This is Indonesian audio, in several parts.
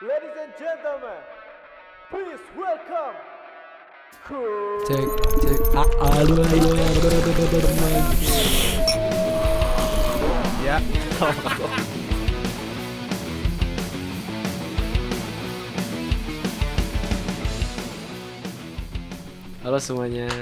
Ladies and gentlemen, please welcome Cek cek aduh Ya. Halo semuanya.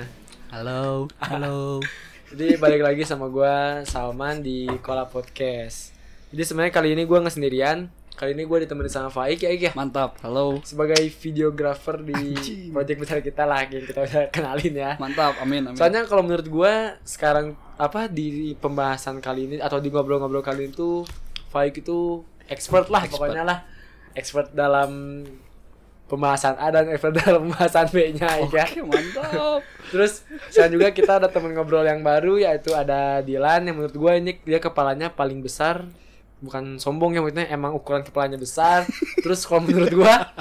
Halo, halo. Jadi balik lagi sama gue Salman di Kola Podcast. Jadi sebenarnya kali ini gue nggak sendirian, Kali ini gua ditemani sama Faik ya, ya. mantap halo Sebagai videografer di project besar kita lah yang kita udah kenalin ya. mantap amin amin Soalnya kalau menurut gua sekarang apa di pembahasan kali ini atau di ngobrol-ngobrol kali ini tuh Faik itu expert lah Expert. pokoknya lah. Expert dalam pembahasan A dan expert dalam pembahasan B-nya ya. Oke, mantap Terus sekarang juga kita ada teman ngobrol yang baru yaitu ada Dilan yang menurut gue ini dia kepalanya paling besar bukan sombong ya maksudnya emang ukuran kepalanya besar. Terus kalau menurut gua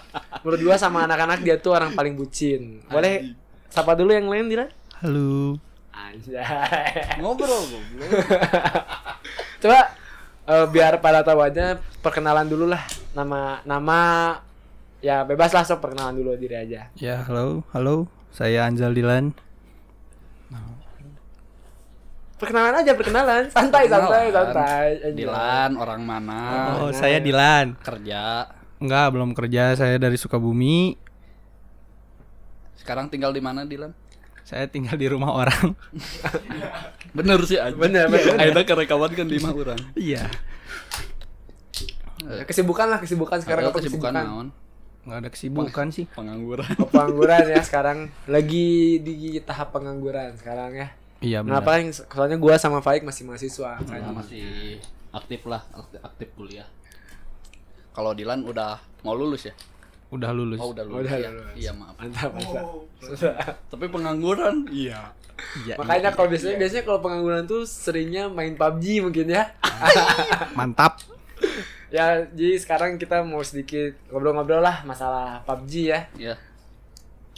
menurut gua sama anak-anak dia tuh orang paling bucin. Boleh sapa dulu yang lain Dilan halo. Anjay. Ngobrol goblok. Coba eh, biar pada tahu aja perkenalan dulu lah. Nama nama ya bebas lah sok perkenalan dulu diri aja. Ya, halo, halo. Saya Anjal Dilan. Perkenalan aja perkenalan santai santai Perkenalan. santai Enjoy. Dilan orang mana Oh, saya Dilan. kerja Enggak, belum kerja. Saya dari Sukabumi. sekarang tinggal di mana Dilan Saya tinggal di rumah orang. bener sih aja Bener, bener. Akhirnya kerekawan kan di rumah orang Iya. Ya, kesibukan lah kesibukan sekarang apa kesibukan kesibukan naon Enggak ada kesibukan sih. pengangguran Oh, pengangguran ya sekarang lagi di tahap pengangguran sekarang ya Iya, benar. kenapa yang soalnya gua sama Faik masih mahasiswa kan Ya, masih aktif lah aktif, aktif kuliah kalau Dilan udah mau lulus ya Udah lulus. oh udah Oh, lulus, udah ya? lulus. iya maaf mantap mantap tapi pengangguran iya Iya. makanya kalau biasanya biasanya kalau pengangguran tuh seringnya main PUBG mungkin ya Mantap. ya jadi sekarang kita mau sedikit ngobrol-ngobrol lah masalah PUBG ya ya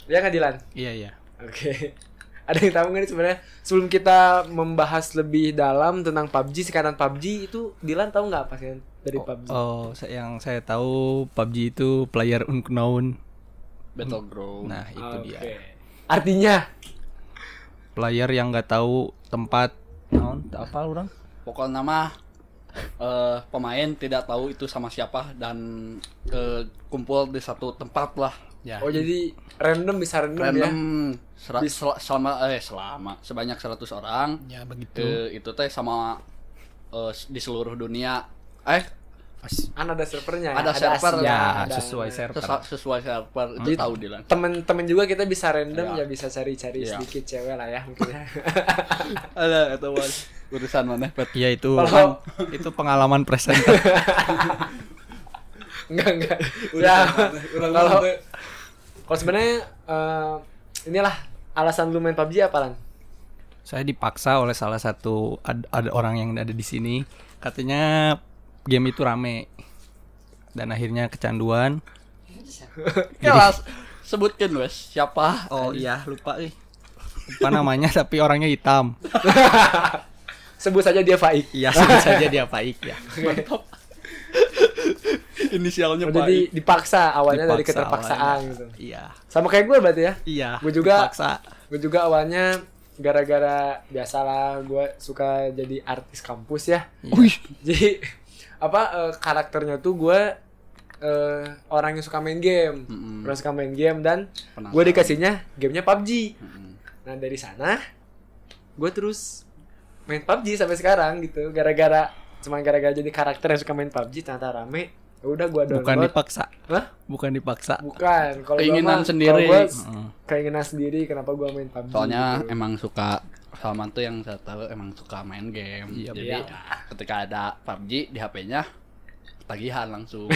ya nggak Dilan Iya, iya. Oke. Ada yang tahu nggak nih sebenarnya sebelum kita membahas lebih dalam tentang PUBG sekarang PUBG itu Dilan tahu nggak apa sih dari PUBG? Oh, yang saya tahu PUBG itu player unknown. battleground Nah, itu Oke. dia. Artinya Player yang nggak tahu tempat naon apa orang? pokoknya nama eh, pemain tidak tahu itu sama siapa dan eh, kumpul di satu tempat lah Ya. oh jadi random bisa random, ya. random sera- Bis- sel- selama eh selama sebanyak 100 orang Ya, begitu. eh, itu teh sama eh, di seluruh dunia eh Kan ada servernya. Ada server. Asia, Ya, ada- sesuai server. sesa- sesuai server itu tahu Dilan Temen-temen juga kita bisa random ya, Ya. bisa cari-cari Ya. sedikit cewek lah ya mungkin ya. ada itu urusan mana Pet? Ya itu Kalau- itu pengalaman presenter. enggak enggak. ya. Kalau kalau sebenarnya eh, inilah alasan lu main PUBG apa lan? Saya dipaksa oleh salah satu ad- ada orang yang ada di sini katanya game itu rame dan akhirnya kecanduan. Ya, las- sebutkan wes siapa Oh iya lupa ih. Lupa namanya tapi orangnya hitam. Sebut saja dia Faik. Iya sebut saja dia Faik ya. mantap inisialnya Oh, Pak jadi dipaksa awalnya dari Dipaksa keterpaksaan awalnya. gitu. Iya. Sama kayak gue berarti ya. Iya. Gue juga- dipaksa. Gue juga awalnya gara-gara biasalah gue suka jadi artis kampus ya. Wih. Jadi apa eh, karakternya tuh gue eh, orang yang suka main game, Mm-mm. orang suka main game dan gue dikasihnya gamenya PUBG. Mm-mm. Nah dari sana gue terus main PUBG sampai sekarang gitu. Gara-gara cuma gara-gara jadi karakter yang suka main PUBG ternyata rame. Ya udah gue download. Bukan dipaksa. Hah? Bukan dipaksa. Bukan. Kalau gua Keinginan mah- sendiri. kalau gua Heeh. keinginan sendiri kenapa gua main PUBG. soalnya gitu. emang suka Salman tuh yang saya tahu emang suka main game Iya, jadi iya. ketika ada PUBG di HP-nya tagihan langsung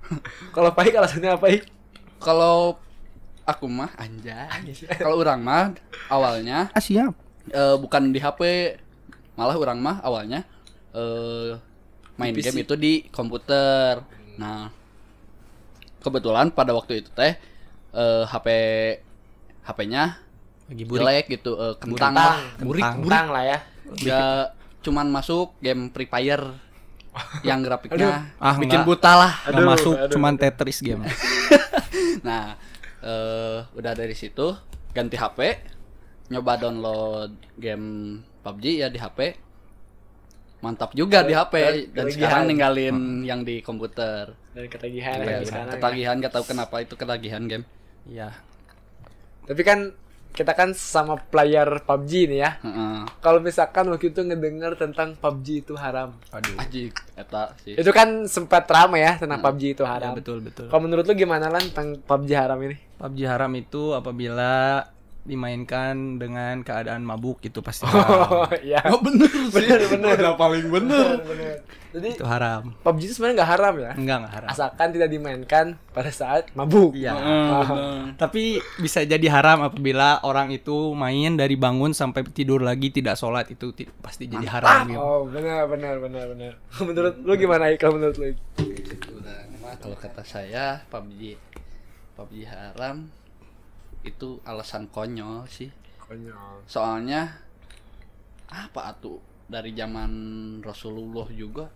kalau Paik alasannya apa Paik? kalau aku mah anjay kalau orang mah awalnya Ah siap. eh, bukan di HP malah orang mah awalnya eh main Di PC. game itu di komputer nah kebetulan pada waktu itu teh eh, HP HP-nya Lagi burik. jelek gitu eh, kentang Kentang. lah burik Kentang. burik lah ya. Nggak cuman masuk game Free Fire yang grafiknya Ah, bikin enggak. buta lah. Aduh, masuk aduh, cuman Tetris game. Nah, eh udah dari situ ganti HP, nyoba download game PUBG ya di HP. Mantap juga di HP dan Kelebihan. sekarang ninggalin yang di komputer. Dan ketagihan udah sekarang. ya. ketagihan gak tahu kenapa itu ketagihan game. Iya. Tapi kan kita kan sama player PUBG nih ya. Heeh. Kalau misalkan waktu itu ngedenger tentang PUBG itu haram. Aduh. Ajik eta sih. Itu kan sempat ramai ya tentang PUBG itu Ya, haram. betul betul. Kalau menurut lu gimana lan tentang PUBG haram ini? PUBG haram itu apabila dimainkan dengan keadaan mabuk itu pasti haram. Oh iya. Oh bener sih. Bener, bener. Udah paling bener. Bener. Jadi itu haram. PUBG itu sebenarnya nggak haram ya. Enggak enggak haram. Asalkan tidak dimainkan pada saat mabuk. Iya. Heeh, bener. Tapi bisa jadi haram apabila orang itu main dari bangun sampai tidur lagi tidak sholat itu ti- pasti jadi haram. gitu. Oh benar benar benar benar. Menurut lu gimana kalau menurut lu? Nah, kalau kata saya PUBG PUBG haram itu alasan konyol sih. Konyol. Soalnya apa atuh dari zaman Rasulullah juga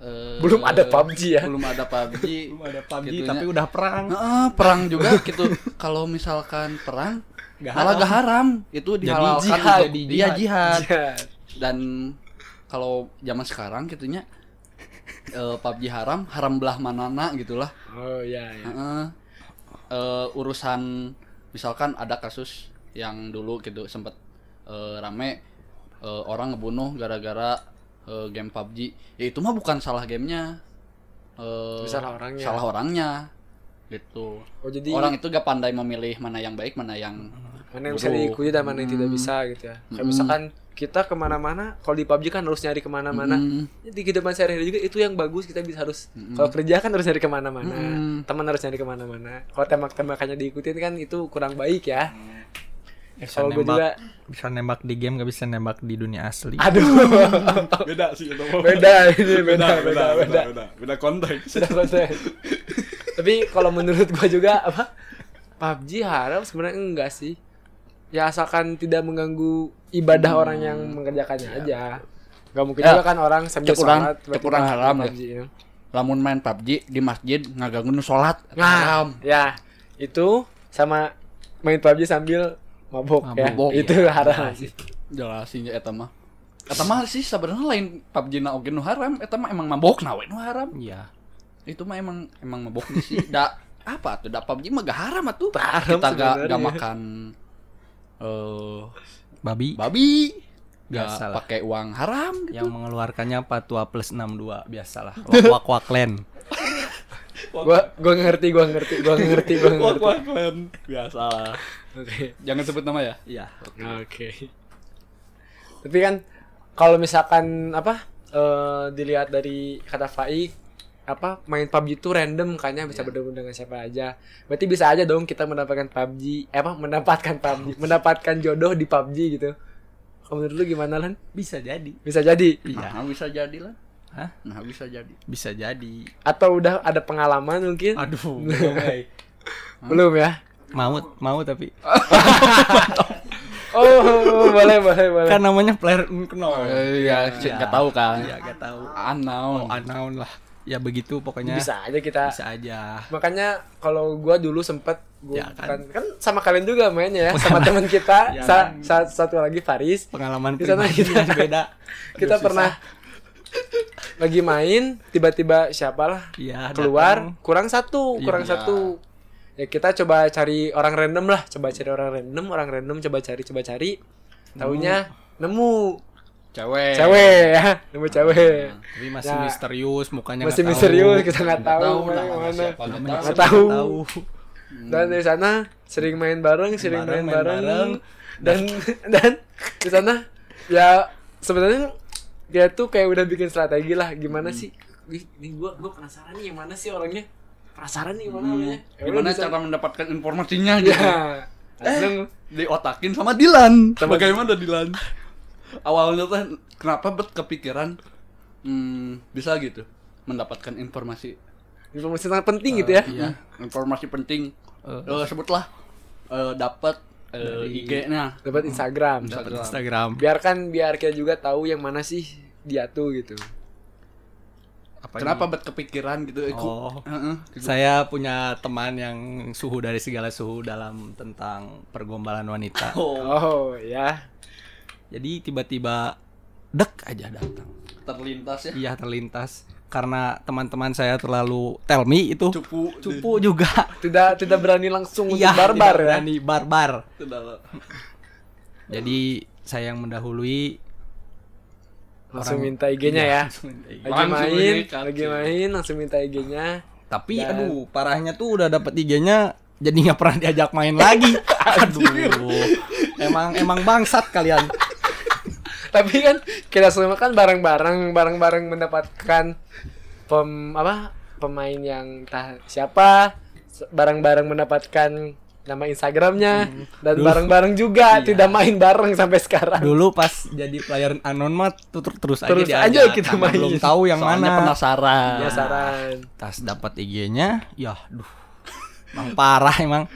eh, Belum ada PUBG ya? Belum ada PUBG. Belum ada PUBG Gitunya. tapi udah perang. Heeh, perang juga gitu. Kalau misalkan perang Nggak malah haram. gak haram. Itu dihalalkan jihad, untuk jadi dia jihad. jihad. Iya. Dan kalau zaman sekarang gitunya eh, PUBG haram, haram belah manana gitulah. Oh iya iya. Heeh. Eh, urusan misalkan ada kasus yang dulu gitu sempet eh, rame eh, orang ngebunuh gara-gara eh, game PUBG. Ya itu mah bukan salah gamenya. Eh, Itu salah orangnya. Salah orangnya. Gitu. Oh jadi Orang itu gak pandai memilih mana yang baik, mana yang mana yang bisa diikuti dan mana yang tidak Hmm. bisa gitu ya. Kayak Hmm. misalkan kita ke mana-mana, kalau di PUBG kan harus nyari ke mana-mana. Mm. Di kehidupan sehari-hari juga itu yang bagus kita bisa harus Mm-mm. kalau kerja kan harus nyari ke mana-mana, Mm. teman harus nyari ke mana-mana. Kalau tembak-tembakannya diikutin kan itu kurang baik ya. Bisa Kalau gue nembak, juga, bisa nembak di game gak bisa nembak di dunia asli. aduh, beda sih itu beda ini beda beda beda. beda, beda konteks. Sudah konten. Tapi kalau menurut gua juga apa? PUBG haram sebenarnya enggak sih. Ya asalkan tidak mengganggu ibadah orang yang mengerjakannya aja. Gak mungkin Ya, juga kan orang sambil cek urang- sholat cek tiba-tiba urang haram ya. Ya. lamun main PUBG di masjid ngaganggu sholat Nah, ya itu sama main PUBG sambil mabok, ya. Mabok, itu ya. haram sih. jelasin ya eta mah eta mah sih sebenarnya lain PUBG na oge nu haram eta mah emang mabok na we nu haram Iya. itu mah emang emang mabok sih da apa tuh da PUBG mah gak haram atuh Haram kita gak, gak makan eh Babi babi gak Biasalah. pakai uang haram gitu. yang mengeluarkan Patua plus 62 biasalah. Wak wak wak len. Gua gua ngerti, gua ngerti, gua ngerti, gua ngerti. biasa Oke. jangan sebut nama ya Iya. Oke. Tapi kan kalau misalkan apa eh, dilihat dari kata Faik apa main PUBG itu random kayaknya bisa Iya. bertemu dengan siapa aja. Berarti bisa aja dong kita mendapatkan PUBG, eh, apa mendapatkan PUBG, mendapatkan jodoh di PUBG gitu. Kalau menurut lu gimana lan? Bisa jadi. Bisa jadi Iya. nah bisa jadi lah Hah? nah bisa jadi Bisa jadi. atau udah ada pengalaman mungkin? Aduh, belum. Belum ya? mau mau tapi Oh, boleh boleh boleh. kan namanya player unknown. Eh, ya Iya. nggak tahu kan Ya gak tahu. unknown Unknown lah. Ya begitu pokoknya. bisa aja kita Bisa aja. makanya kalau gua dulu sempet gua Ya, kan? kan. kan sama kalian juga mainnya ya sama teman kita Ya, sa- kan? sa- satu lagi Faris Pengalaman Di sana pribadi kita- yang beda. kita Aduh, pernah lagi main tiba-tiba siapalah Iya, keluar datang. kurang satu Iya. kurang satu ya kita coba cari orang random lah coba cari orang random orang random coba cari coba cari taunya nemu cewek cewek ya nemu cewek Tapi masih Ya. misterius, mukanya masih nggak misterius tahu. kita nggak tahu namanya mana nggak tahu. Tahu. tahu. dan dari sana sering main bareng sering bareng, main, main bareng, bareng. dan dan di sana ya sebenarnya dia tuh kayak udah bikin strategi lah gimana Hmm. sih ini gua gua penasaran nih yang mana sih orangnya penasaran nih mana Hmm. orangnya Ya udah gimana di sana. cara mendapatkan informasinya gitu ya langsung diotakin sama Dilan bagaimana Dilan awalnya tuh kenapa bet kepikiran hmm, bisa gitu mendapatkan informasi informasi sangat penting gitu ya iya informasi penting Eh, Eh, sebutlah eh, dapat eh, Dari- IG-nya dapat Instagram dapat Instagram. Biarkan biar kita juga tahu yang mana sih dia tuh gitu Apa Kenapa bet kepikiran gitu? Oh. Heeh, gitu. Saya punya teman yang suhu dari segala suhu dalam tentang pergombalan wanita. Oh, Oh, ya. Jadi tiba-tiba dek aja datang. terlintas ya. Iya terlintas karena teman-teman saya terlalu tell me itu Cupu. cupu juga. Tidak tidak berani langsung untuk Iya, barbar tidak ya. berani barbar. Jadi saya yang mendahului Langsung Orang- minta IG-nya ya. Langsung minta IG. Lagi Langsung main, lagi main langsung minta IG-nya. Tapi Dan- aduh, parahnya tuh udah dapet IG-nya jadi nggak pernah diajak main lagi. aduh. emang emang bangsat kalian. Tapi kan kita semua kan bareng-bareng bareng-bareng mendapatkan pem apa pemain yang entah siapa bareng-bareng mendapatkan nama Instagramnya dan Dulu- bareng-bareng juga Iya. tidak main bareng sampai sekarang. Dulu pas jadi player unknown mah tuh ter- terus, Terus aja aja kita main. Belum tahu yang Soalnya mana. penasaran. Ya saran. Tas dapat IG-nya, ya duh. Emang parah emang.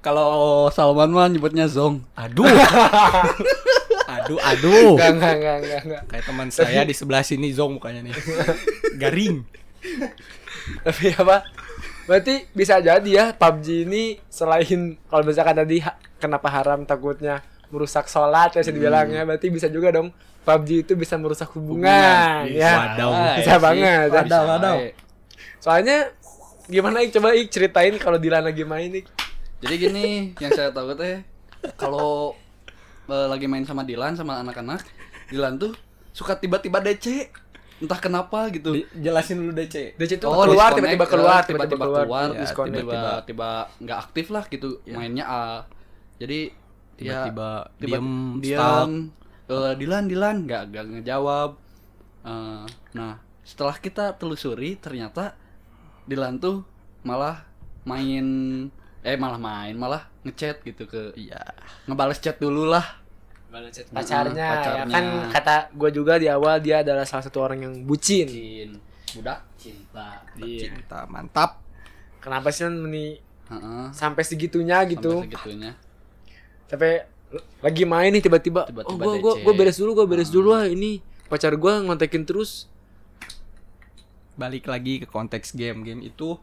Kalau Salman mah nyebutnya Zong. Aduh. aduh, aduh. Enggak enggak enggak enggak enggak. Kayak teman saya di sebelah sini zong mukanya nih. Garing. Tapi apa? Berarti bisa jadi ya PUBG ini selain kalau misalkan tadi ha- kenapa haram takutnya merusak sholat ya bisa dibilangnya berarti bisa juga dong PUBG itu bisa merusak hubungan, ya. Wadaw. Bisa banget, ya. Wadaw, wadaw. Soalnya gimana Ik coba Ik ceritain kalau Dilan lagi main Ik. Jadi gini, yang saya tahu teh kalau eh, lagi main sama Dilan sama anak-anak, Dilan tuh suka tiba-tiba DC. Entah kenapa gitu. Di- jelasin dulu DC. DC itu Oh, keluar tiba-tiba eh, keluar, tiba-tiba keluar, Ya, disconnect. tiba-tiba tiba nggak aktif lah gitu mainnya ah. Jadi ya, Tiba-tiba tiba diem, diam Eh, Dilan Dilan nggak nggak ngejawab Eh, nah setelah kita telusuri ternyata Dilan tuh malah main eh malah main malah ngechat gitu ke Iya. ngebales chat dulu lah pacarnya, ya pacarnya. kan kata gue juga di awal dia adalah salah satu orang yang bucin. Cin budak cinta Iya. Cinta mantap. Kenapa sih meni Heeh, sampai segitunya gitu? sampai segitunya Sampai l- lagi main nih tiba-tiba, Tiba-tiba oh gua gua DC. gua beres dulu, gua beres dulu ah ini pacar gua ngontekin terus. Balik lagi ke konteks game. Game itu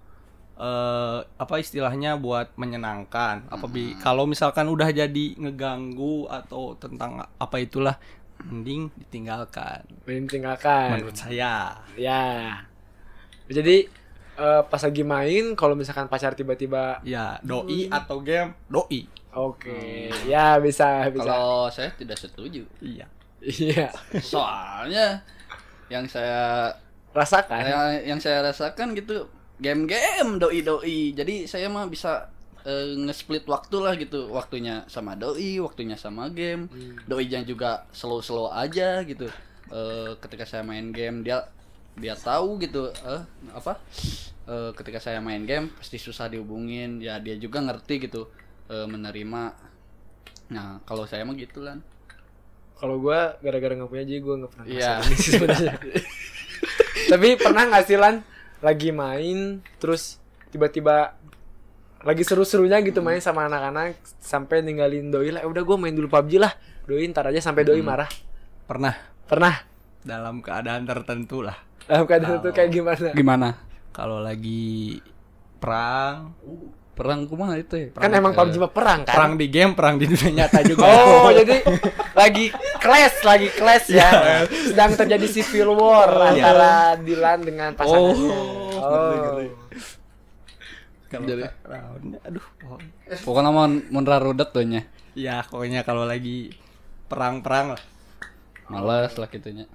eh apa istilahnya buat menyenangkan. Apa bi kalau misalkan udah jadi ngeganggu atau tentang apa itulah mending ditinggalkan Main tinggalkan. menurut saya. Ya. Jadi eh, pas lagi main kalau misalkan pacar tiba-tiba Ya, doi atau game doi. oke, ya bisa bisa. kalau saya tidak setuju Iya. Iya. soalnya yang saya Rasakan. yang, yang saya rasakan gitu game-game doi doi jadi saya mah bisa eh, nge-split waktu lah gitu. Waktunya sama doi waktunya sama game. Doi nya juga slow slow aja gitu. Eh, ketika saya main game dia dia tahu gitu eh apa? Eh, ketika saya main game pasti susah dihubungin. Ya dia juga ngerti gitu eh, menerima. Nah kalau saya mah gitu lah Kalau gua gara-gara nggak punya jadi gua nggak pernah Iya. ini sih sebenarnya. Tapi pernah nggak sih Lan lagi main terus tiba-tiba lagi seru-serunya gitu main sama anak-anak sampai ninggalin doi lah "Eh, udah gua main dulu PUBG lah. Doi ntar aja sampai doi marah. Pernah. Pernah. Dalam keadaan tertentu lah. dalam keadaan itu kayak gimana? Gimana? Kalau lagi perang, perang kumaha itu ya kan emang PUBG mah perang kan perang di game, perang di dunia nyata juga. Oh, jadi lagi clash, lagi clash ya. Sedang terjadi civil war antara Dilan dengan pasangannya. Oh. Kalau Jadi- aduh. oh. pokoknya mau munra rudet tuh nya Ya, pokoknya kalau lagi perang-perang lah. males lah gitunya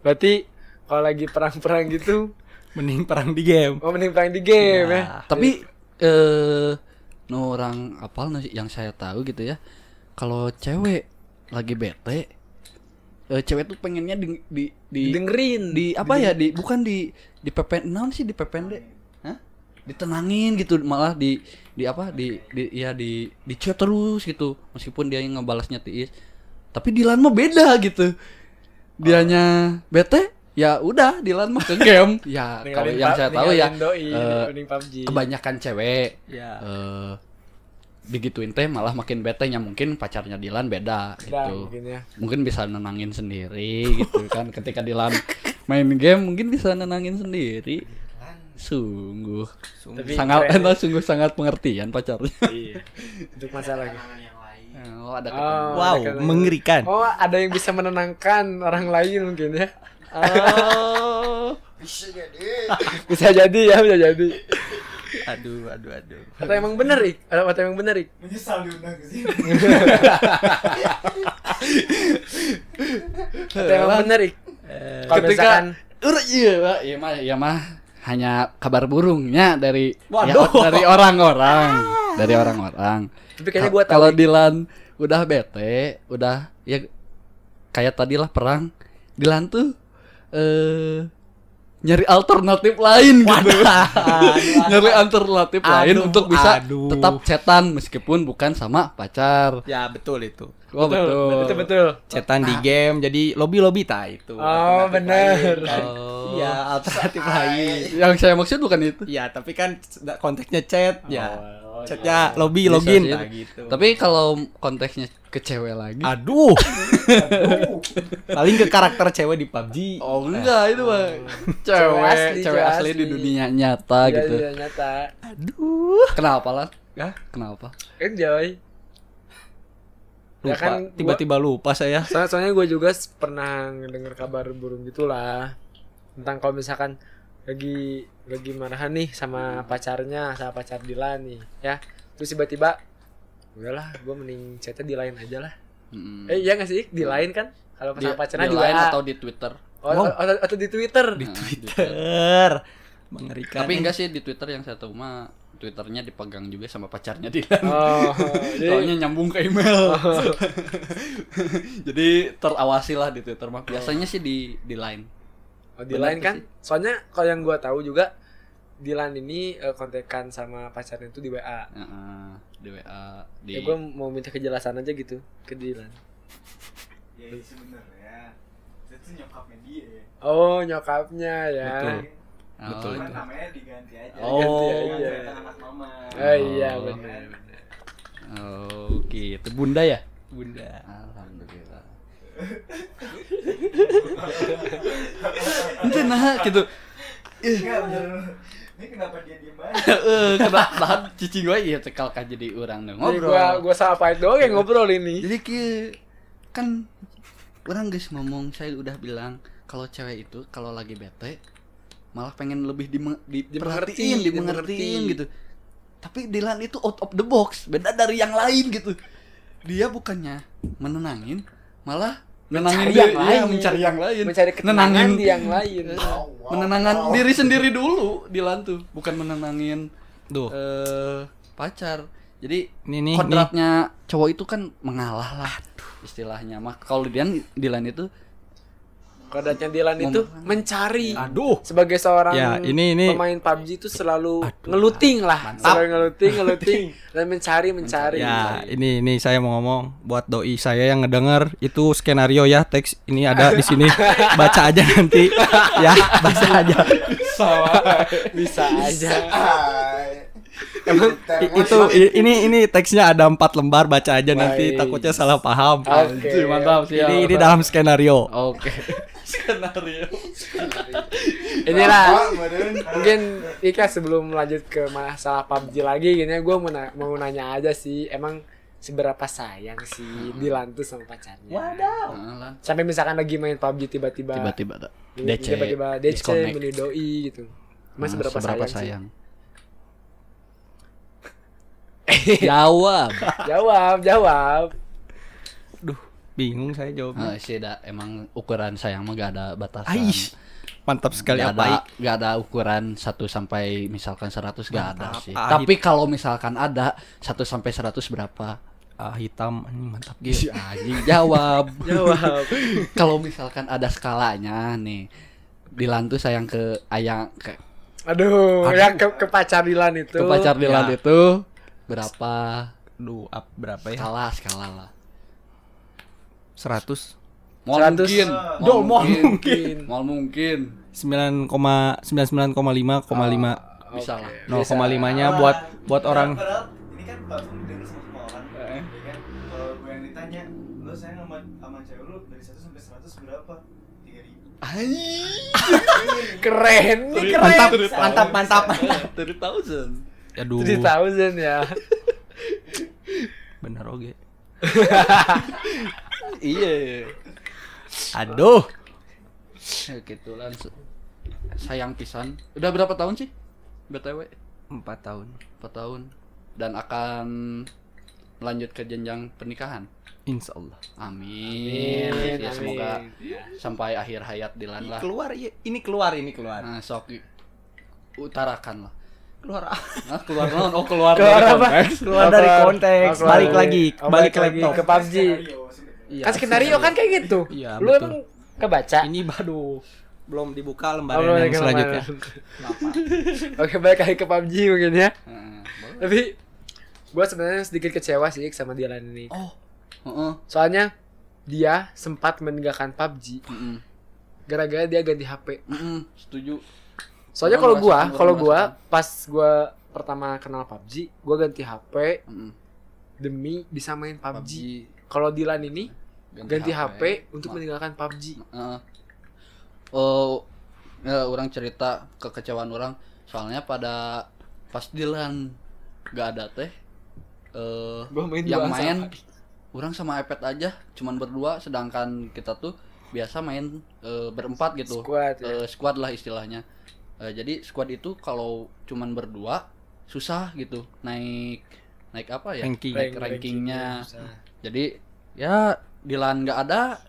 Berarti kalau lagi perang-perang gitu, Mending perang di game. oh mending perang di game ya. Ya. tapi eh no orang apal yang saya tahu gitu ya kalau cewek lagi bete eh, cewek tuh pengennya di di di, Dengerin. di apa ya di bukan di di pepen naon sih di pepende Hah? ditenangin gitu malah di di apa di di ya di di chat terus gitu meskipun dia yang ngebalasnya tiis tapi Dilan mah beda gitu dianya bete ya udah Dilan mah ke game ya kalau yang saya tahu ya doi, eh, PUBG. kebanyakan cewek Ya. eh digituin teh malah makin bete nya mungkin pacarnya Dilan beda Beda gitu mungkin ya. mungkin bisa nenangin sendiri gitu kan ketika Dilan main game mungkin bisa nenangin sendiri sungguh Tapi sangat keren. eh, sungguh sangat pengertian pacarnya Iya. Untuk masalahnya. oh ada Oh, Wow, ada- mengerikan. Oh, ada yang bisa menenangkan orang lain mungkin ya. Oh Bisa jadi. Bisa jadi ya, bisa jadi. Aduh, aduh, aduh. Atau emang bener, Ik? Atau emang bener, Ik? Menyesal diundang ke sini. Atau emang bener, Ik? Kalau ketika misalkan Ur- iya Pak. iya mah iya mah hanya kabar burungnya dari ya, Waduh. dari orang-orang dari orang-orang Tapi kayaknya gua kalau. Dilan udah bete udah ya kayak tadi lah perang Dilan tuh eh nyari alternatif lain gitu nyari alternatif lain Aduh, untuk bisa aduh. tetap cetan meskipun bukan sama pacar Ya, betul itu. oh betul Betul, betul. Cetan di game jadi lobby-lobby tak itu. Oh, bener. Oh. Iya, alternatif lain. yang saya maksud bukan itu Iya, tapi kan konteksnya chat ya. Oh, Chatnya lobby, Bisa login. Nah, gitu. Tapi kalau konteksnya ke cewek lagi. Aduh. Paling ke karakter cewek di PUBG. Oh enggak itu mah Cewek cewek asli, cewek cewek asli di asli. dunia nyata Iya, gitu. iya, nyata. Aduh. Kenapa lah? Hah? Kenapa? Enjoy. Lupa. Ya kan, gua- Tiba-tiba lupa saya. Soalnya, soalnya gue juga pernah dengar kabar burung gitulah tentang kalau misalkan lagi lagi marahan nih sama pacarnya sama pacar Dilan nih ya terus tiba-tiba udahlah gue mending chatnya di lain aja lah Mm. eh iya gak sih di lain kan kalau Di, sama pacarnya di di, line WA. atau di Twitter? oh, atau, atau, atau di Twitter Nah, di Twitter. Ter. Mengerikan. Tapi enggak sih di Twitter yang saya tahu mah Twitternya dipegang juga sama pacarnya Dilan. oh jadi Soalnya nyambung ke email. Jadi terawasi lah di Twitter mah. Biasanya sih di di line. oh, di benar lain tuh kan sih. soalnya kalau yang gue tahu juga Dilan ini eh, kontekan sama pacarnya itu di WA Heeh, di WA di ya gue mau minta kejelasan aja gitu ke Dilan Ya sebenarnya itu nyokapnya dia ya. oh nyokapnya ya Betul. Oh, Betul Cuman itu. namanya diganti aja. Oh. Ganti Ganti aja. anak mama. Oh iya Oh. benar. Oh, gitu. Bunda ya? Bunda. Alhamdulillah. Itu nah gitu. Enggak. Ini kenapa dia diem aja? Eh, kena tahan cicing gue ya cekal kan jadi orang dong Jadi ngobrol. gua gua sapa dong yang ngobrol ini. Jadi ki kan orang guys ngomong saya udah bilang kalau cewek itu kalau lagi bete malah pengen lebih dime- diperhatiin, Dimengerti, dimengertiin dimengerti. gitu. Tapi Dilan itu out of the box, beda dari yang lain gitu. Dia bukannya menenangin, malah menenangin Mencari yang diri- iya, lain. mencari yang lain. Mencari ketenangan di yang lain. menenangkan diri sendiri dulu Dilan tuh, bukan menenangin Duh. eh pacar. Jadi Ini nih, kodratnya cowok itu kan mengalah lah istilahnya mah kalau Dilan Dilan itu Kodratnya Dilan itu mencari. Aduh. Sebagai seorang Ya, ini- ini- pemain PUBG itu selalu ngeluting lah, selalu ngeluting, ngeluting. Dan mencari, mencari. Ya, ini ini saya mau ngomong. Buat doi saya yang ngedenger itu skenario ya teks. Ini ada di sini. Baca aja nanti. Ya baca aja. Bisa aja. Emang itu ini ini teksnya ada empat lembar baca aja nanti. Baik. takutnya salah paham. Oke. Anjir, mantap siap. ini ini dalam skenario. Oke skenario. Inilah mungkin Ika sebelum lanjut ke masalah PUBG lagi gini gue mau, na- mau nanya aja sih emang seberapa sayang sih Dilan tuh sama pacarnya? Nah, sampai misalkan lagi main PUBG tiba-tiba tiba-tiba ada tiba- DC tiba-tiba DC milih doi gitu. Emang Nah, seberapa, sayang, sayang? Jawab. Jawab jawab. duh bingung saya jawabnya sih dah emang ukuran sayang mah gak ada batasan Aish, mantap sekali Gak ada, gak ada ukuran 1 sampai misalkan 100 gak ada sih. Ah, Tapi kalau misalkan ada 1 sampai 100 berapa? ah, hitam ini mantap Si gitu anjing jawab. jawab kalau misalkan ada skalanya nih. Dilan tuh sayang ke ayang ke, aduh, ya ke, ke pacar Dilan itu ke pacar Dilan Ya. itu berapa duh up berapa ya skala skala lah. 100 Mau 100. mungkin. Mau mau mungkin. mungkin. Mau mungkin. 9,99,5,5 Bisa lah. Bisa. 0,5 nya buat buat orang Padahal ini kan platform didengar sama semua orang. Ya kan? Kalau gue yang ditanya, lo sayang sama sama cewek lo dari 1 sampai 100 berapa? 3000. Keren, nih keren. Mantap, mantap, mantap, mantap. 3000. Aduh, 3000 ya. bener oke. Iya. Aduh. Ya gitu langsung. Sayang pisan. Udah berapa tahun sih? BTW? Empat tahun. 4 tahun. Dan akan melanjut ke jenjang pernikahan. Insya Allah. Amin. Amin, Ya, amin. semoga sampai akhir hayat Dilan lah. Keluar, iya. ini keluar, ini keluar. Nah, sok utarakan lah. Keluar. Nah, keluar non, oh keluar, Keluar dari apa? konteks. Keluar dari konteks, keluar balik lagi, oh, balik ke lagi laptop. ke PUBG. Iya, Kan skenario kan kayak gitu. Iya, Lu betul. emang kebaca? Ini baru belum dibuka Oh, lembaran belum yang selanjutnya. Oke, balik lagi ke PUBG mungkin ya. Boleh. Tapi gua sebenarnya sedikit kecewa sih sama Dylan ini. Oh, heeh. Soalnya dia sempat meninggalkan PUBG Heeh. gara-gara dia ganti HP. Heeh, setuju. Soalnya kalau gua, kalau gua pas gua pertama kenal PUBG, gua ganti HP Heeh. demi bisa main PUBG. PUBG Kalau Dylan ini ganti, HP, untuk Ma- meninggalkan PUBG. Heeh. Oh, ya, orang cerita kekecewaan orang soalnya pada pas Dilan gak ada teh eh Gua main yang main sama. orang sama iPad aja cuman berdua sedangkan kita tuh biasa main eh, berempat gitu Squad, ya. Eh, squad lah istilahnya Eh, jadi squad itu kalau cuman berdua susah gitu naik naik apa ya Ranking. naik Rank- rankingnya susah. Jadi ya Dilan nggak ada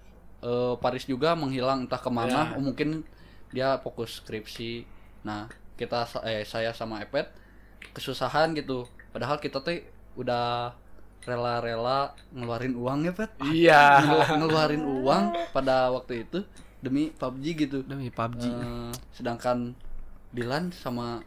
eh, Paris juga menghilang entah ke mana Ya. oh, mungkin dia fokus skripsi nah kita eh saya sama iPad kesusahan gitu padahal kita tuh udah rela-rela ngeluarin uang ya Pet Iya. Ngelu- ngeluarin uang pada waktu itu demi PUBG gitu Demi PUBG. Eh, sedangkan Dilan sama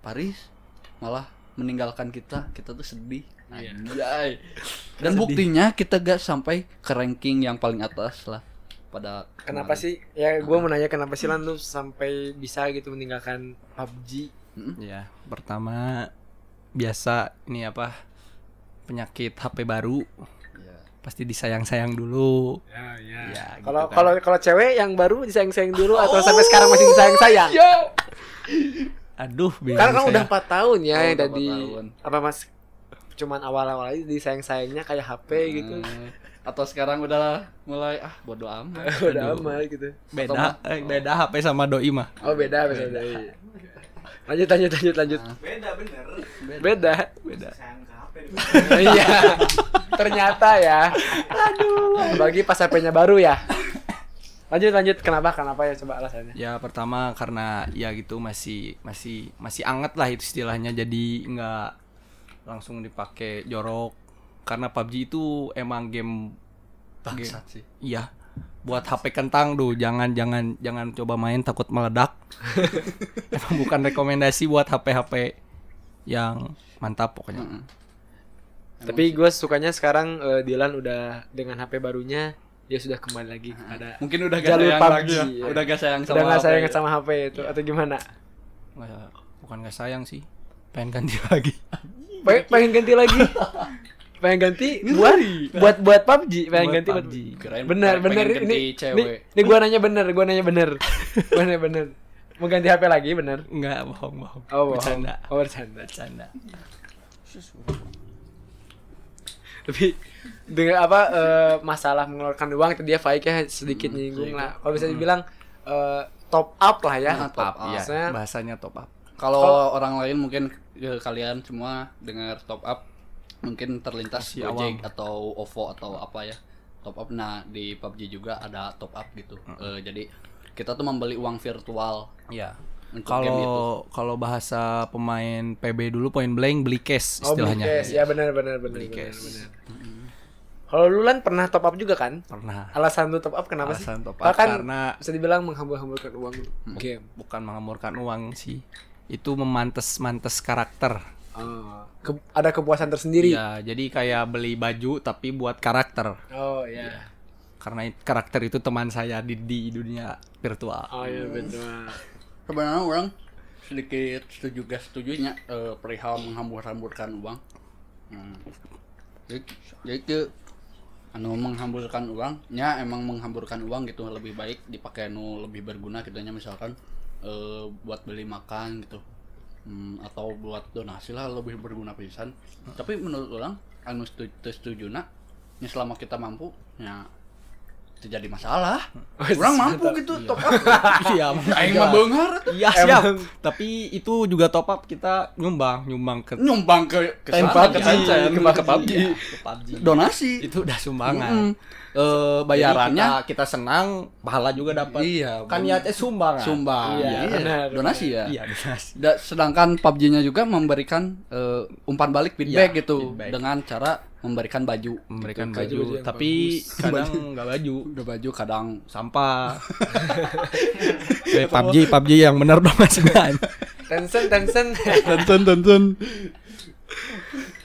Paris malah meninggalkan kita kita tuh sedih. Anjay. dan buktinya kita gak sampai ke ranking yang paling atas lah pada Kenapa kemarin. sih? Ya gua mau nanya kenapa sih Lan lu sampai bisa gitu meninggalkan PUBG? Ya, pertama biasa ini apa? Penyakit HP baru. Ya. Pasti disayang-sayang dulu. Ya, ya. Ya, gitu Kalau kan. kalau kalau cewek yang baru disayang-sayang dulu atau sampai sekarang masih disayang-sayang? Aduh, bingung Karena kan udah 4 tahun ya Oh, tadi apa Mas cuman awal-awal aja disayang-sayangnya kayak HP gitu. Eh, atau sekarang udah mulai ah bodo amat Udah amat gitu. beda eh, beda HP sama doi mah. Oh beda beda. beda. Lanjut lanjut lanjut lanjut. Beda bener. Beda. Beda. HP. Iya. Ternyata ya. Aduh. Bagi pas HP-nya baru ya. Lanjut lanjut kenapa kenapa ya coba alasannya. Ya pertama karena ya gitu masih masih masih anget lah itu istilahnya jadi nggak langsung dipakai jorok. Karena PUBG itu emang game bangsat sih. Iya. Buat HP kentang tuh jangan jangan jangan coba main takut meledak. Emang bukan rekomendasi buat HP HP yang mantap pokoknya. Mm-mm. Tapi gue sukanya sekarang eh, Dylan udah dengan HP barunya dia sudah kembali lagi kepada mungkin udah gak Jalur sayang PUBG, lagi ya. Ya. udah gak sayang sama udah nggak apa sayang ya. sama HP itu atau gimana? Nggak- bukan nggak sayang sih pengen ganti lagi Pengen, pengen ganti lagi. pengen ganti buat buat buat PUBG, pengen Buat ganti buat PUBG. Bener pengen bener ganti ini ini, cewek. ini gua nanya bener, gua nanya bener. gua nanya bener. Mau ganti HP lagi bener? nggak bohong bohong Oh, bohong. bercanda Oh, bercanda. bercanda Tapi dengan apa eh, masalah mengeluarkan uang tadi ya sedikit nyinggung lah. Kalau bisa dibilang eh, top up lah ya. Nah, top up. Iya, Maksudnya- bahasanya top up Kalau Kalau- orang lain mungkin ya, kalian semua dengar top up mungkin terlintas Masih Gojek awam. atau OVO atau apa ya top up. Nah di PUBG juga ada top up gitu. Eh, jadi kita tuh membeli uang virtual Iya. untuk game itu. Kalau kalau bahasa pemain PB dulu point blank beli cash Oh, istilahnya. beli cash. Ya benar benar benar. Beli benar, cash. benar. Kalau lu Lan pernah top up juga kan? Pernah. Alasan lu top up kenapa Alasan sih? top up Karena karena bisa dibilang menghambur-hamburkan uang game. bukan mengamurkan uang sih. Itu memantes-mantes karakter. Oh, ke- ada kepuasan tersendiri. Iya, jadi kayak beli baju tapi buat karakter. Oh iya. Karena it- karakter itu teman saya di, di dunia virtual. Oh iya betul. Sebenarnya orang sedikit setuju gak setujunya eh, perihal menghambur-hamburkan uang. Hmm. Jadi, jadi itu anu menghamburkan uangnya emang menghamburkan uang gitu lebih baik dipakai anu lebih berguna gitu nya misalkan eh, buat beli makan gitu. Hmm, atau buat donasi lah lebih berguna pisan. Tapi menurut orang anu setuju, setuju nak ya selama kita mampu ya terjadi masalah. Orang mampu gitu top up. Iya, aing mah beungar Iya siap. Tapi itu juga top up kita nyumbang, nyumbang ke nyumbang ke ke PUBG, ke nyumbang ke ke PUBG ke PUBG. donasi. Itu udah sumbangan. Mm-mm. Eh, bayarannya Jadi kita, kita senang, pahala juga dapat. Iya, Kan bener. niatnya sumbangan. sumbang Iya, Iya, benar, donasi ya Iya, donasi. Da- sedangkan PUBG-nya juga memberikan eh, umpan balik feedback Iya, gitu feedback. dengan cara memberikan baju Memberikan Baju- baju, baju yang tapi kadang nggak baju. udah baju kadang Sampah. eh, PUBG, PUBG yang bener dong Mas Gan. Tencent Tencent tonton tonton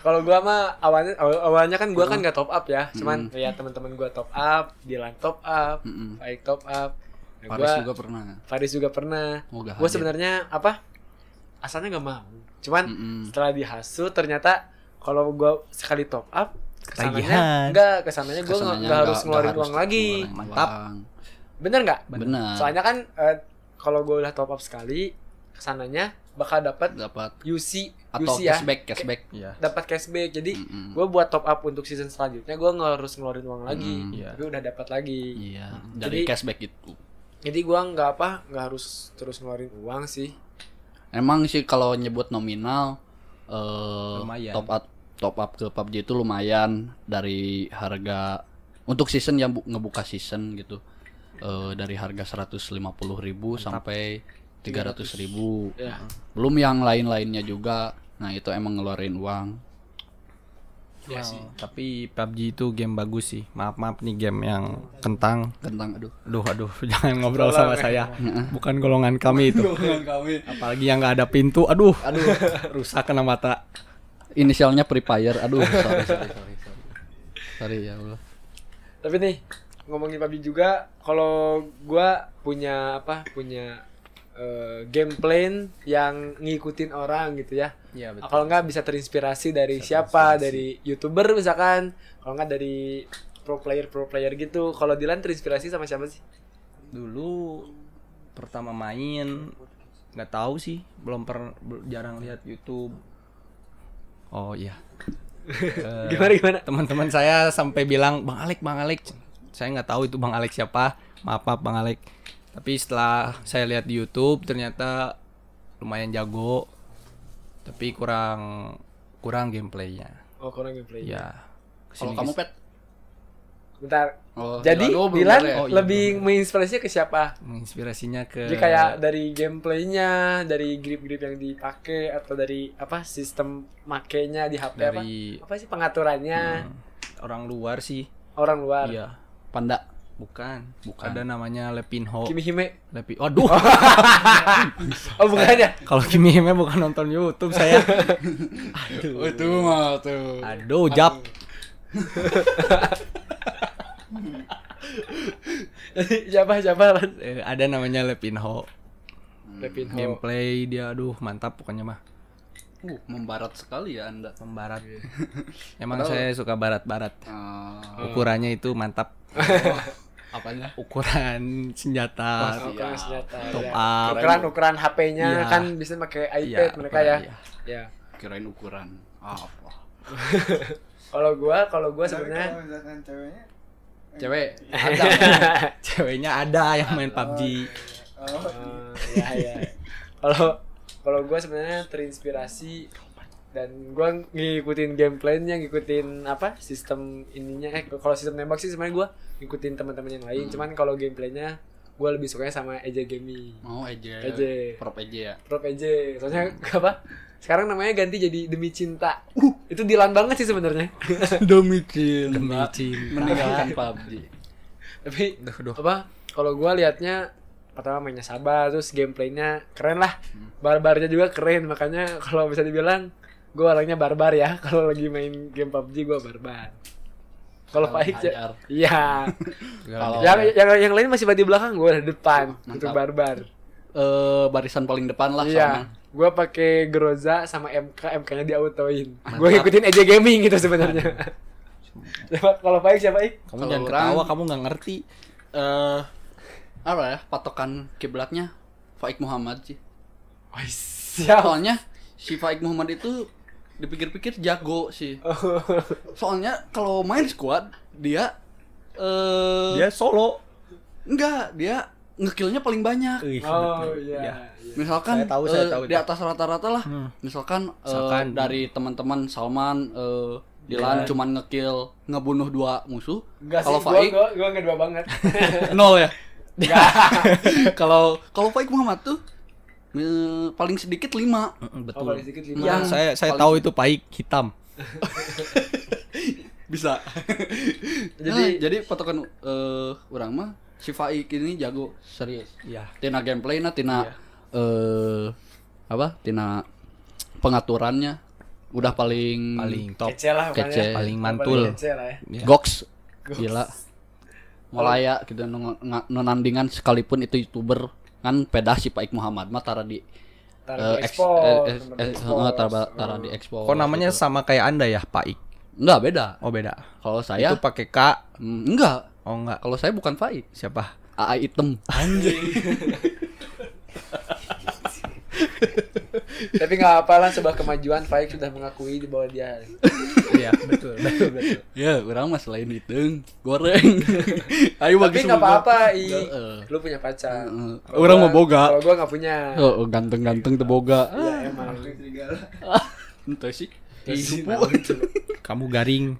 kalau gua mah awalnya awal- awalnya kan gua kan nggak top up ya. Cuman lihat teman-teman gua top up Dilan top up. Faik top up. Nah, Paris gua- juga pernah. Faris juga pernah. Oh, hadir. sebenarnya apa asalnya nggak mau. Cuman Mm-mm. setelah dihasut ternyata kalau gue sekali top up ke sananya enggak ke sananya gue nggak harus ngeluarin uang lagi. Mantap. bener nggak? Benar soalnya kan eh, kalau gue udah top up sekali ke sananya bakal dapat dapat UC atau UC ya. cashback cashback. Iya. dapat cashback. Jadi Mm-mm. gue buat top up untuk season selanjutnya gue nggak harus ngeluarin uang lagi. Mm, iya. tapi udah dapat lagi. Iya. Jadi- dari cashback itu jadi gue nggak apa nggak harus terus ngeluarin uang sih. Emang sih kalau nyebut nominal eh Lumayan. top up top up ke PUBG itu lumayan dari harga untuk season yang bu- ngebuka season gitu. Eh dari harga 150.000 sampai 300.000 ya belum yang lain-lainnya juga nah itu emang ngeluarin uang ya sih Tapi PUBG itu game bagus sih. Maaf maaf nih game yang kentang. tentang aduh Aduh aduh jangan ngobrol sama saya. Bukan golongan kami itu. kami Apalagi yang nggak ada pintu. Aduh aduh rusak kena mata. inisialnya Free Fire aduh sorry sorry sorry sorry sorry ya Allah Tapi nih ngomongin PUBG juga, kalau gua punya apa? Punya eh, game plan yang ngikutin orang gitu ya. Iya Kalau nggak bisa terinspirasi dari siapa? Dari youtuber misalkan. Kalau nggak dari pro player pro player gitu. Kalau Dilan terinspirasi sama siapa sih? Dulu pertama main nggak tahu sih. Belum per jarang lihat YouTube. Oh iya. Eh, Gimana gimana? teman-teman saya sampai bilang bang Alek bang Alek saya nggak tahu itu bang Alek siapa maaf maaf bang Alek tapi setelah saya lihat di YouTube ternyata lumayan jago tapi kurang kurang gameplaynya Oh, kurang gameplay. ya kalau kamu pet Bentar. oh, Jadi aduh, belum Dilan boleh. Oh, iya, lebih menginspirasinya ke siapa? menginspirasinya ke Jadi kayak dari gameplaynya, dari grip-grip yang dipakai atau dari apa sistem makainya di HP apa? dari Apa sih pengaturannya hmm, orang luar sih orang luar? iya panda bukan. Bukan. ada namanya Lepinho. Kimi Hime. Lepi waduh Oh bukan ya? kalau Kimi Hime bukan nonton YouTube saya. Oh, itu mah tuh aduh jap. Siapa siapa? Eh, ada namanya Lepinho. Lepinho. gameplay dia aduh mantap pokoknya mah. Uh, membarat sekali ya anda. Membarat. Emang saya suka barat-barat. Ah, ukurannya itu mantap apanya ukuran senjata Oh, ukuran senjata. top ya. up Ukuran ukuran HP-nya Iya. kan bisa pakai iPad Iya, mereka ya. iya. Ya. kirain ukuran apa Kalau gua kalau gua sebenarnya Kalau misalkan ceweknya cewek ceweknya ada yang main PUBG oh Eh, ya ya. Kalau kalau gue sebenarnya terinspirasi dan gue ngikutin gameplaynya, ngikutin apa sistem ininya. Eh kalau sistem nembak sih sebenarnya gue ngikutin teman-teman yang lain. Cuman kalau gameplaynya gue lebih sukanya sama EJ Gaming, mau aja Aja. prop aja ya Pro EJ. Soalnya apa? Sekarang namanya ganti jadi Demi Cinta. Itu dilan banget sih sebenarnya. demi cinta demi cinta meninggalkan PUBG Tapi Duh, duh. apa? Kalau gue liatnya pertama mainnya sabar, terus gameplaynya keren lah. Barbarnya juga keren, makanya kalau bisa dibilang gue orangnya barbar ya. Kalau lagi main game PUBG gue barbar. Kalau Faik iya. Kalau- yang, yang yang lain masih di belakang, gue di depan Mantap. untuk barbar. eh barisan paling depan lah Iya. Gue pakai Groza sama MK, MK-nya di autoin. Gue ngikutin EJ Gaming gitu sebenarnya. Coba, Kalau baik siapa Ik? Kamu jangan orang- ketawa, kamu nggak ngerti. Eh apa ya? Patokan kiblatnya Faik Muhammad sih. Siap. Soalnya si Faik Muhammad itu dipikir-pikir jago sih. Soalnya kalau main squad dia eh Dia solo. enggak, dia ngekillnya paling banyak. Oh iya. Ya. Misalkan Saya tahu, saya eh, tahu di atas rata-rata lah. Hmm. Misalkan, eh, Misalkan dari teman-teman Salman eh, Dilan Dilan. cuman ngekill ngebunuh dua musuh. Kalau gua, Faik gua, gua enggak dua banget. nol ya. Kalau kalau Faik Muhammad tuh paling sedikit lima. Oh, Betul. paling sedikit lima. Iya, saya saya paling- tahu itu paik hitam. Bisa. Jadi- jadi jadi patokan eh orang mah si Faik ini jago serius. Iya. Tina gameplay nah tina Iya. eh apa? Tina pengaturannya udah paling Paling top. Kece lah. Kece. Paling mantul. kece lah ya. Ya. Goks. Gila. Malaya gitu nonandingan sekalipun itu youtuber kan pedah si Paik Muhammad mah tara di Taruh eh, di expose, eh, eh, tara tara di expose. Kok namanya gitu. sama kayak Anda ya, Paik? Enggak beda. Oh, beda. Kalau saya Itu pakai K. mm, enggak. Oh, enggak. Kalau saya bukan Faik. Siapa? AA item. Tapi nggak apa lah sebuah kemajuan Faik sudah mengakui di bawah dia. Iya, betul, betul, betul. Ya, orang mah selain itu goreng. Ayo Tapi nggak apa-apa, I. Lu punya pacar. Orang mau boga. Kalau gua nggak punya. Oh, ganteng-ganteng teu boga. Ya emang. Ente sih. Kamu garing.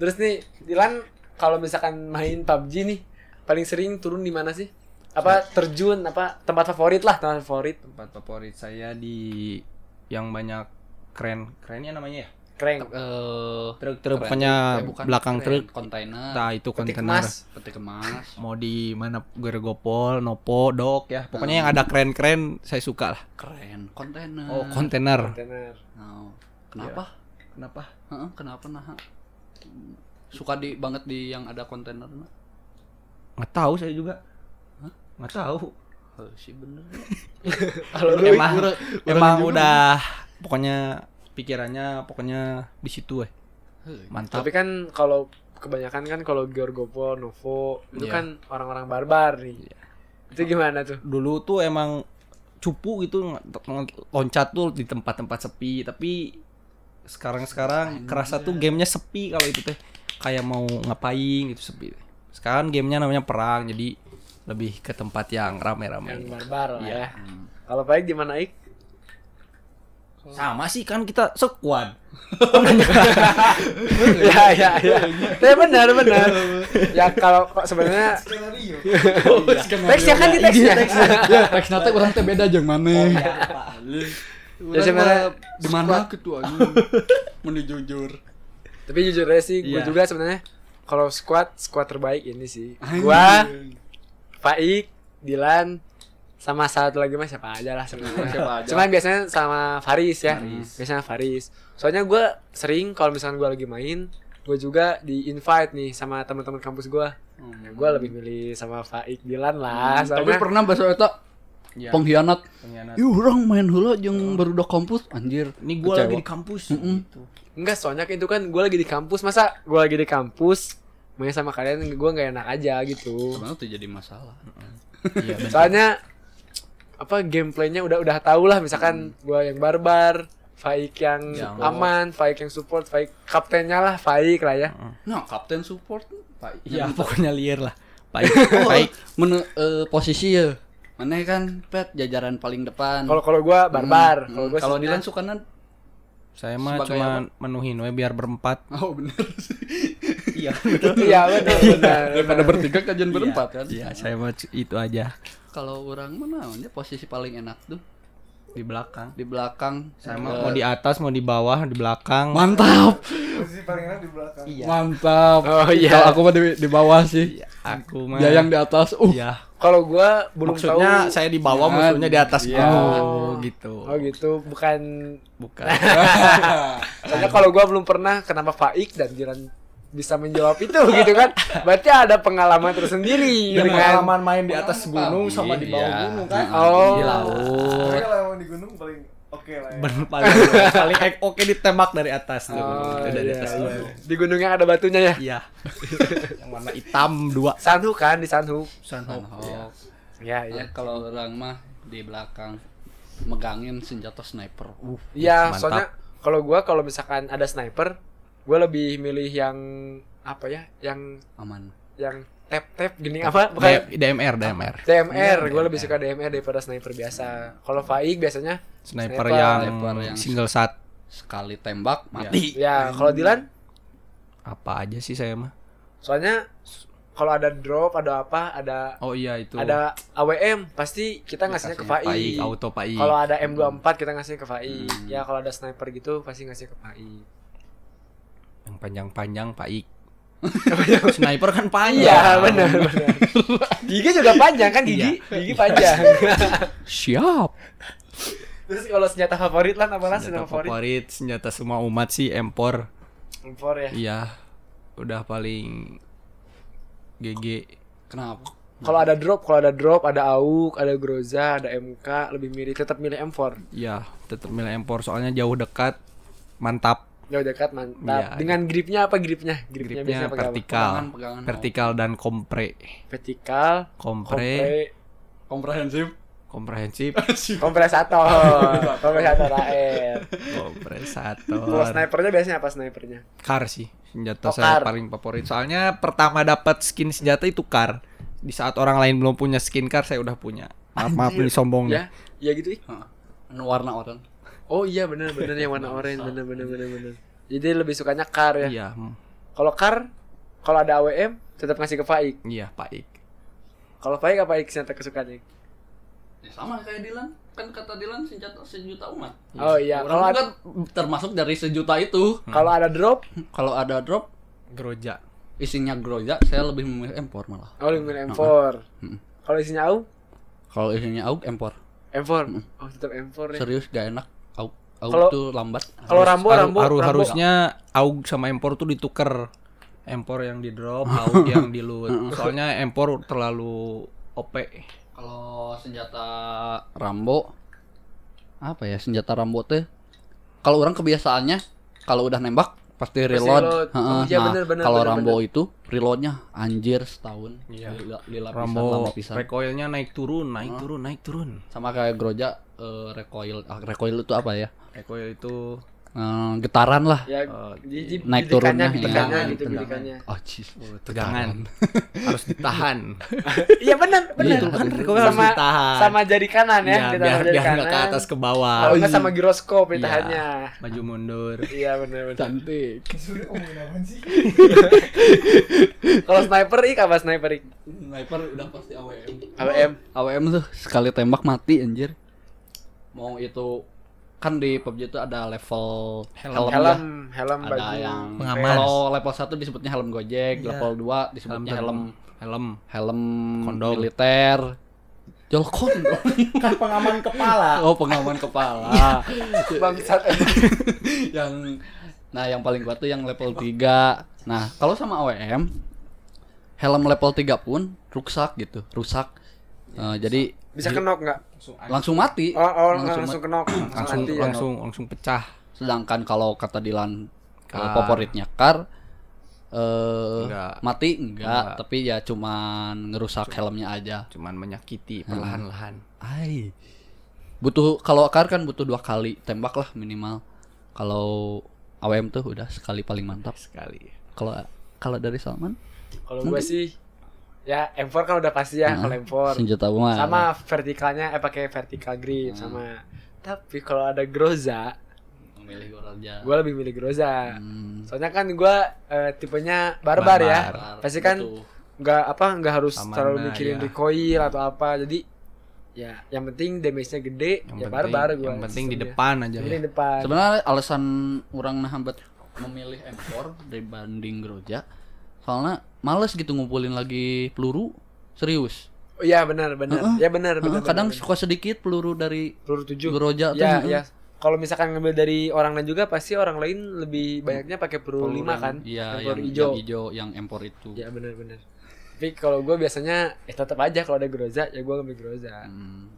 Terus nih, Dilan kalau misalkan main PUBG nih, paling sering turun di mana sih? Apa terjun apa tempat favorit lah, tempat favorit. Tempat favorit saya di yang banyak keren. Kerennya namanya ya? Keren. Eh, Truk-truk keren. pokoknya Eh, belakang keren. truk. kontainer. Nah, itu kontainer. Peti kemas. Mau di mana Gergopol, Nopo, Dok ya. Pokoknya yang ada keren-keren saya suka lah. Keren, kontainer. Oh, kontainer. Kontainer. Nah, kenapa? Kenapa? Heeh, kenapa nah? Suka di banget di yang ada kontainer nah. Nggak tahu saya juga. Nggak tahu. Oh, sih bener. Kalau lu emang Ura- emang juga udah pokoknya pikirannya pokoknya di situ eh. Mantap. Tapi kan kalau kebanyakan kan kalau Georgopo, Novo itu Iya. kan orang-orang barbar nih. Itu gimana tuh? Dulu tuh emang cupu gitu loncat tuh di tempat-tempat sepi, tapi sekarang-sekarang kerasa tuh gamenya sepi kalau itu teh kayak mau ngapain gitu sepi. Sekarang gamenya namanya perang jadi lebih ke tempat yang Yang rame-rame. barbar lah Iya. ya. Kalau baik gimana Ik? Sama sih kan kita squad. ya ya ya. Tapi benar benar. ya kalau kok sebenarnya teksnya kan di teksnya. ya teks nate orang teh beda jeung maneh. Ya, sebenarnya di mana anjing. Mun jujur. Tapi jujur aja sih, gue Iya. juga sebenarnya kalau squad squad terbaik ini sih. Gua, Faik, Dilan, sama satu lagi mah siapa aja lah sebenarnya. Siapa aja. Cuman biasanya sama Faris ya. Faris. Biasanya Faris. Soalnya gue sering kalau misalkan gue lagi main, gue juga di invite nih sama teman-teman kampus gue. Ya, gue lebih milih sama Faik, Dilan lah. Hmm, Tapi Soalnya pernah bahasa eta Iya. pengkhianat. Pengkhianat. Ih, orang main heula jeung barudak kampus anjir. Ini gua Kecewa. lagi di kampus. Mm-mm. gitu. enggak soalnya itu kan gue lagi di kampus masa gue lagi di kampus main sama kalian gue nggak enak aja gitu. Sebenarnya tuh jadi masalah. Iya, soalnya apa gameplaynya udah udah tahu lah misalkan gua yang barbar Faik yang Yang- aman Faik yang support Faik kaptennya lah Faik lah ya Nah, kapten support Pak. Iya, pokoknya liar lah. Baik, Oh, baik. men eh, posisi ya. Mana kan pet jajaran paling depan. kalau kalau gua barbar Hmm, kalau hmm. gua kalau sebenarnya- Dilan sukana Saya mah cuma menuhin we biar berempat. Oh bener sih. Iya. iya benar benar Daripada bertiga kajian berempat kan. Iya, saya mah c- itu aja Kalau orang mana namanya posisi paling enak tuh di belakang. di belakang. Saya mah Eh, mau di atas, mau di bawah, di belakang. Mantap. Posisi paling enak di belakang. Iya. Mantap. Oh, iya. Kalau aku mah di, di bawah sih. Iya, Aku mah. Dia yang di atas. Uh. Iya. kalau gua belum Maksudnya tahu saya di bawah, Jangan. musuhnya di atas. Iya. Oh, gitu. oh gitu bukan Bukan. soalnya kalau gua belum pernah kenapa Faik dan Jiran bisa menjawab itu gitu kan berarti ada pengalaman tersendiri Dan dengan pengalaman main di atas gunung sama di bawah Iya. gunung kan. Oh. Di laut. Kalau di gunung paling Oke lah ya. Bener paling paling oke ditembak dari atas tuh. Oh, dari iya, atas iya. Di gunung yang ada batunya ya. Iya. yang warna hitam dua. Sanhu kan di Sanhu. Sunhawk. Sunhawk. Ya, iya. Ya, kalau orang mah di belakang megangin senjata sniper. Uh, Iya, Mantap. soalnya kalau gua kalau misalkan ada sniper, gua lebih milih yang apa ya? Yang aman. yang tap tap gini apa? Bukan D- DMR, DMR. DMR, gue DMR. lebih suka DMR daripada sniper biasa. Kalau Faik biasanya, Sniper, Sniper. yang, Sniper yang- single shot. Sekali tembak mati. ya kalau Dilan, Apa aja sih saya mah? soalnya kalau ada drop, ada apa, ada Oh iya itu. ada AWM, pasti kita ngasihnya ke Faik. Paik, auto Paik. Kalau ada M24 kita ngasihnya ke Faik. Hmm. Ya kalau ada sniper gitu pasti ngasih ke Faik. Yang panjang-panjang Paik. Sniper kan panjang. Iya benar benar. Gigi juga panjang kan gigi, gigi panjang. Siap. Terus kalau senjata favorit lah apa lah Senjata senjata favorit? favorit, senjata semua umat sih empor. Impor ya. Iya. Udah paling GG. Kenapa? Kalau ada drop, kalau ada drop, ada AUK, ada Groza, ada MK, lebih milih tetap milih M4. Iya, tetap milih empor soalnya jauh dekat. Mantap. Jauh dekat mantap. Iya. Dengan gripnya apa gripnya? Gripnya, Gripnya biasanya pakai apa? vertikal. Pegangan, pegangan. Vertikal dan kompre. Vertikal, Kompre, kompre, Komprehensif. komprehensif, kompresator, kompresator AR. Kalau kompresator. snipernya biasanya apa snipernya? Kar sih senjata Oh, saya paling favorit. Soalnya pertama dapat skin senjata itu kar. Di saat orang lain belum punya skin kar, saya udah punya. Maaf, maaf ini sombong Ya, ya gitu. ih. Heeh. Warna orang. Oh iya benar benar yang warna oranye benar benar benar benar. Jadi lebih sukanya car ya. Iya, hmm. Kalau car, kalau ada AWM tetap ngasih ke Faik. iya Paik. Kalau Faik apa Ik senjata kesukaannya? Ya, sama kayak Dilan. Kan kata Dilan senjata sejuta umat. Oh iya, kalau Orang ada, juga termasuk dari sejuta itu. kalau ada drop, Kalau ada drop Groja. isinya groza, saya lebih memilih empor malah. oh lebih milih M4. Hmm. Kalau isinya AUK, Kalau isinya AUG empor. M4. Oh tetap M4 ya. Serius gak enak. AUG, AUG Kalau- tuh lambat. Kalau Rambo, Rambo, haru- Rambo. harusnya AUG sama Empor tuh dituker. Empor yang di drop, AUG yang di loot. Soalnya Empor terlalu OP. Kalau senjata Rambo apa ya senjata Rambo teh kalau orang kebiasaannya kalau udah nembak pasti reload. reload. Heeh. Oh, iya, nah, bener, bener, kalau bener, Rambo itu reloadnya anjir setahun. Iya. Lila, Rambo lama pisan. recoilnya naik turun, naik turun, naik turun. Sama kayak Groja eh, recoil. Ah, recoil itu apa ya? Recoil itu Eh, getaran lah. Ya, Oh, di, di, Naik turunnya, iya. gitu, Tegangan. bidikannya. Oh, cis. tegangan. harus ditahan. Iya benar, benar. Itu kan sama, ditahan. sama jari kanan ya, Iya, ditahan biar jari biar kanan. ke atas ke bawah. Nggak sama giroskop Iya. ditahannya. Maju mundur. Iya benar benar. Cantik. Kalau sniper ik apa sniper ik? Sniper udah pasti AWM. AWM. AWM tuh sekali tembak mati anjir. Mau itu kan di PUBG itu ada level Helm. helm, Helm, helm ada baju. yang Pengaman. kalau level 1 disebutnya helm Gojek, Iya. level 2 disebutnya helm Helm. helm Kondom. militer. Jolkon. Kan pengaman kepala. oh, pengaman kepala. Bangsat emang. yang nah yang paling kuat tuh yang level 3. Nah, kalau sama AWM helm level 3 pun rusak gitu, rusak. Eh, jadi Bisa kenok nggak? Langsung mati. Oh, oh Langsung langsung, kenok. Langsung mati ya. langsung langsung pecah. Sedangkan kalau kata Dilan eh, Kar. favoritnya Kar eh Enggak. mati enggak, Enggak. tapi ya cuman ngerusak helmnya aja. Cuman menyakiti Hmm. perlahan-lahan. Ai. Butuh kalau Kar kan butuh dua kali tembak lah minimal. Kalau AWM tuh udah sekali paling mantap. sekali. Kalau kalau dari Salman Kalau gue sih ya M4 kan udah pasti ya Nah, kalau M4. senjata umum Sama vertikalnya eh pakai vertical grip sama tapi kalau ada Groza, gue lebih milih Groza. Hmm. Soalnya kan gue eh, tipenya barbar, ya. Barbar. Pasti kan nggak apa nggak harus terlalu mikirin ya. recoil atau apa. Jadi ya yang penting damage-nya gede, Yang ya penting, barbar gue. yang penting di depan aja ya. di depan. Sebenarnya alasan orang nah buat memilih M4 dibanding Groja soalnya males gitu ngumpulin lagi peluru serius. Oh, Iya benar benar. Heeh. Ya benar Heeh, benar. kadang benar. suka sedikit peluru dari peluru tujuh. Groja tuh. Ya ya. Kalau misalkan ngambil dari orang lain juga pasti orang lain lebih banyaknya pakai peluru Peluru lima kan. Iya, Yang hijau. hijau yang M4 itu. Ya benar benar. Tapi kalau gue biasanya eh tetap aja kalau ada Groza ya gue ngambil Groza. Hmm.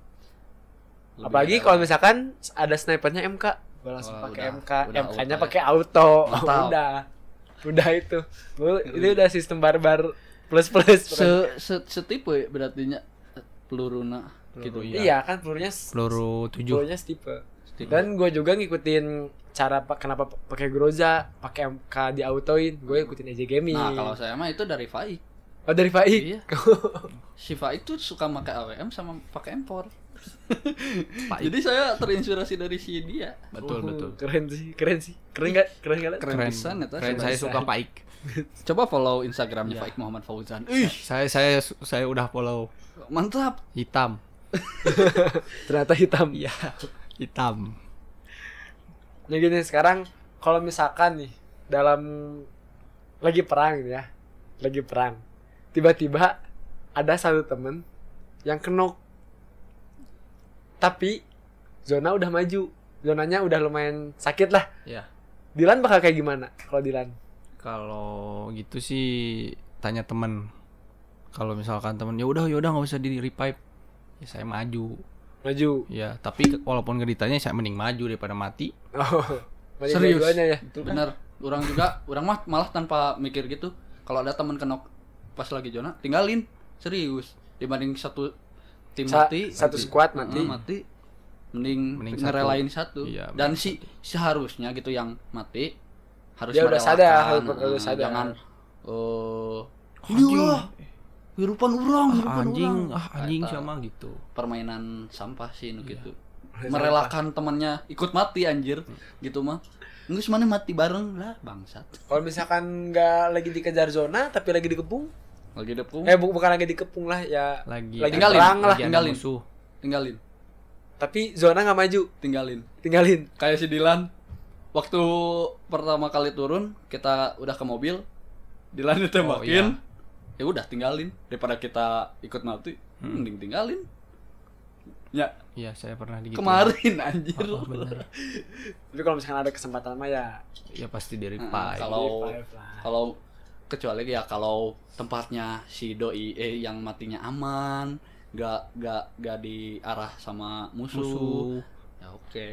Lebih Apalagi kalau misalkan ada snipernya MK, gue langsung Wah, pakai. MK, MK-nya pakai auto. Udah. Udah itu. Gua, itu udah sistem barbar plus plus. se, se setipe ya berarti nya peluruna gitu iya. Iya kan pelurunya peluru tujuh pelurunya setipe. Dan gue juga ngikutin cara kenapa pakai Groza, pakai MK di autoin, gue ikutin aja gaming. Nah, kalau saya mah itu dari Faik. Oh dari Faik. Iya. Si Faik tuh suka pakai AWM sama pakai M4. Faik. Jadi saya terinspirasi dari si dia. betul Uh, betul Keren sih, keren sih. Keren gak? Keren gak? Keren keren pisan eta, keren keren saya suka Paik Coba follow Instagramnya Faik Muhammad Fauzan. Ih, saya saya saya udah follow mantap. hitam Ternyata hitam. iya hitam Nah gini sekarang kalau misalkan nih dalam lagi perang gitu ya, lagi perang, tiba-tiba ada satu temen yang kenok, tapi zona udah maju, zonanya udah lumayan sakit lah. ya Dilan bakal kayak gimana kalau Dilan? kalau gitu sih tanya temen kalau misalkan temen ya udah ya udah nggak usah di revive ya saya maju Maju. ya tapi walaupun nggak ditanya saya mending maju daripada mati Oh, Serius. ya. Itu benar. Orang juga, orang mah malah tanpa mikir gitu. Kalau ada teman kenok pas lagi zona, tinggalin. Serius. Dibanding satu tim Sa- mati, satu mati. squad mati. Heeh, mati. Mending, Mending ngerelain satu. Iya, Dan si seharusnya gitu yang mati harus Dia udah sadar, harus- udah sadar. Jangan eh Anjing. iya, hirupan orang, ah, anjing urang. ah anjing sama gitu permainan sampah sih nu gitu. Sampah. Merelakan temannya ikut mati anjir. Gitu mah. Enggak mana mati bareng lah bangsat. Kalau misalkan nggak lagi dikejar zona tapi lagi dikepung, Lagi depung. eh bu- bukan lagi dikepung lah ya, lagi lagi Tinggalin, perang lah. lagi tinggalin. musuh. Tinggalin, Tapi zona nggak maju, tinggalin. tinggalin. Kayak si Dilan waktu pertama kali turun kita udah ke mobil. Dilan ditembakin ya udah tinggalin. Daripada kita ikut mati mending tinggalin. Ya. Iya saya pernah digituin. Kemarin anjir. Oh, oh, bener. Tapi kalau misalkan ada kesempatan mah ya. Ya pasti di Heeh, revive. kalau kalau kecuali ya kalau tempatnya si doi eh yang matinya aman gak gak gak diarah sama musuh, musuh. Ya oke.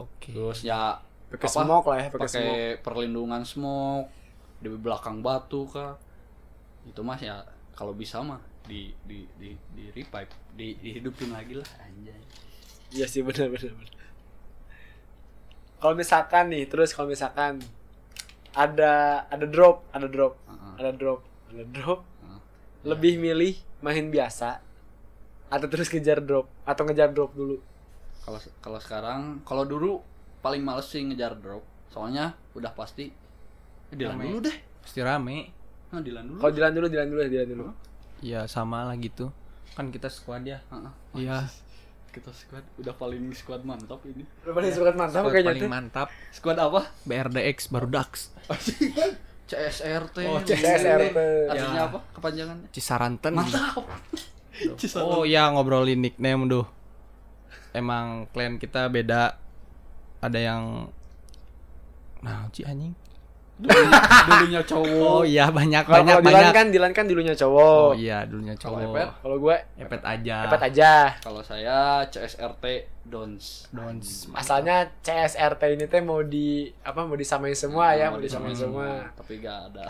Oke. Terus ya pakai smoke lah ya, pakai perlindungan smoke di belakang batu kah? Itu mas ya kalau bisa mah di di di di revive di dihidupin lagi lah. Anjay. Iya sih benar benar. Kalau misalkan nih, terus kalau misalkan ada ada drop, ada drop, Heeh. ada drop, ada drop, Heeh. lebih milih main biasa atau terus ngejar drop atau ngejar drop dulu. kalau kalau sekarang kalau dulu paling males sih ngejar drop soalnya udah pasti eh, dilan Rame. dulu deh pasti rame nah dilan dulu Kalau jalan dulu, jalan dulu, jalan dulu. ya sama lah gitu kan kita squad ya Heeh. iya kita squad. Udah paling squad mantap ini. Lu paling suka mantap squad kayaknya paling tuh. mantap. Squad apa? BRDX baru Dax CSRT Oh, CSRT. artinya Ya. apa? Kepanjangannya? Cisaranten. Mantap. Oh ya ngobrolin nickname tuh emang klien kita beda. Ada yang nah ci anjing dulunya, dulunya cowok oh iya banyak Kalau banyak kalau Dilan banyak kan, Dilan kan dulunya oh cowok. iya dulunya Kalau cowok Epet? Kalau gue epet aja dapat aja. kalau saya CSRT Dons Dons Asalnya CSRT ini teh mau di apa mau disamain semua ya, mau disamain disamain semua. tapi gak ada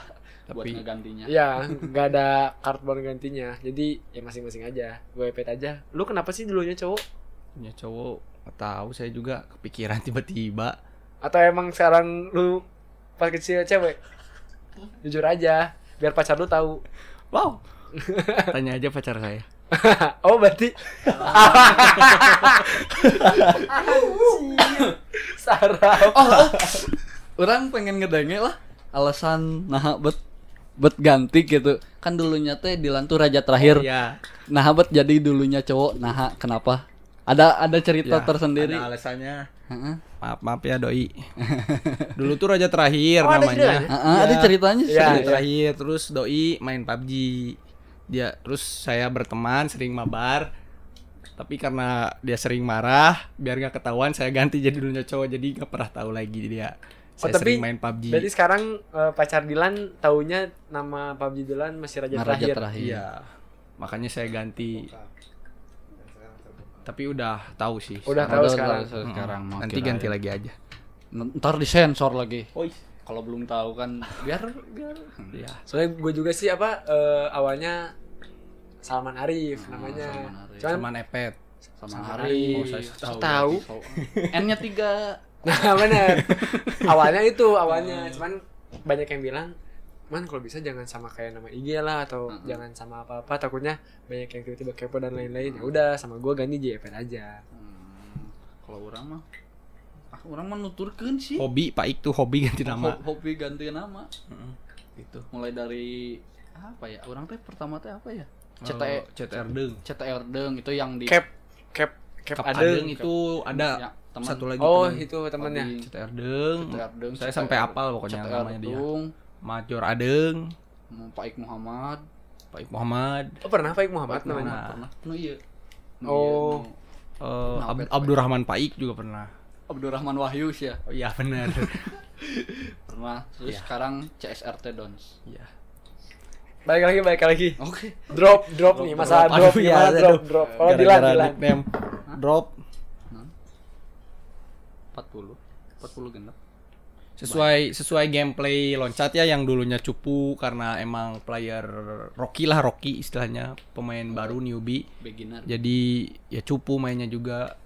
buat Tapi- ngegantinya Iya, nggak ada cardboard gantinya. Jadi ya masing-masing aja. Gue pet aja. Lu kenapa sih dulunya cowok? punya cowok nggak tahu saya juga kepikiran tiba-tiba Atau emang sekarang lu pas kecil cewek? Jujur aja, biar pacar lu tahu. wow tanya aja pacar saya oh berarti sarap. oh, oh. orang pengen ngedenge lah alasan nah bet bet ganti gitu kan dulunya teh Dilan tuh raja terakhir ya nah bet jadi dulunya cowok nah kenapa ada ada cerita Ya, tersendiri. ada alasannya. Heeh. maaf maaf ya doi. Dulu tuh raja terakhir Oh, ada namanya. ceritanya? Heeh, ada Ya. ceritanya Iya, Raja iya. terakhir. Terus doi main PUBG dia terus saya berteman sering mabar. Tapi karena dia sering marah biar nggak ketahuan saya ganti jadi dulunya cowok jadi nggak pernah tahu lagi dia. Oh, saya tapi sering main PUBG Berarti sekarang eh, pacar Dilan taunya nama PUBG Dilan masih raja Nah, raja terakhir. terakhir. Iya. Makanya saya ganti tapi udah tahu sih Udah sekarang. tahu Udah, sekarang. udah, sekarang mah nanti ganti lagi aja ntar disensor lagi oh kalau belum tahu kan biar biar ya Soalnya gue juga sih apa eh, awalnya Salman Arif namanya. Salman Arif. Cuman sama Sama hari Arif. Oh, saya tahu. Tahu. N-nya tiga Nah bener Awalnya itu awalnya Cuman banyak yang bilang Man kalau bisa jangan sama kayak nama IG lah Atau jangan sama apa-apa Takutnya banyak yang tiba-tiba kepo dan lain-lain. Ya udah sama gue ganti JFN aja. Hmm, kalau orang mah ah orang mah nuturkeun sih. Hobi Pak Ik tuh hobi ganti nama. Ho- hobi ganti nama. Heeh. gitu mulai dari apa ya orang teh pertama teh apa ya? CT CTE CTR deng CTR deng itu yang di Cap Cap Cap Kap ada Adeng itu ada. Ya, teman. satu lagi Oh teman. itu temennya Hobi. CTR deng CTR deng saya CTR sampai apal pokoknya CTR namanya dia Major Adeng. Pak Ik Muhammad. Pak Ik Muhammad. Oh pernah Faik Muhammad? Pak Ik namanya Muhammad. pernah no iya. No, Oh. iya, no. eh, Nah, Ab- Abdurrahman Pak Ik juga pernah. Abdurrahman Wahyu sih ya? Oh iya benar. Pernah. Terus Iya. sekarang CSRT Dons. Iya. Balik lagi balik lagi. Oke. Drop drop nih masalah drop Aduh, gimana iya, drop drop. Kalau Dilan Dilan nickname. Drop. 40 40 genap sesuai sesuai gameplay loncat ya yang dulunya cupu karena emang player Rocky lah Rocky istilahnya pemain baru newbie. Beginner. Jadi ya cupu mainnya juga.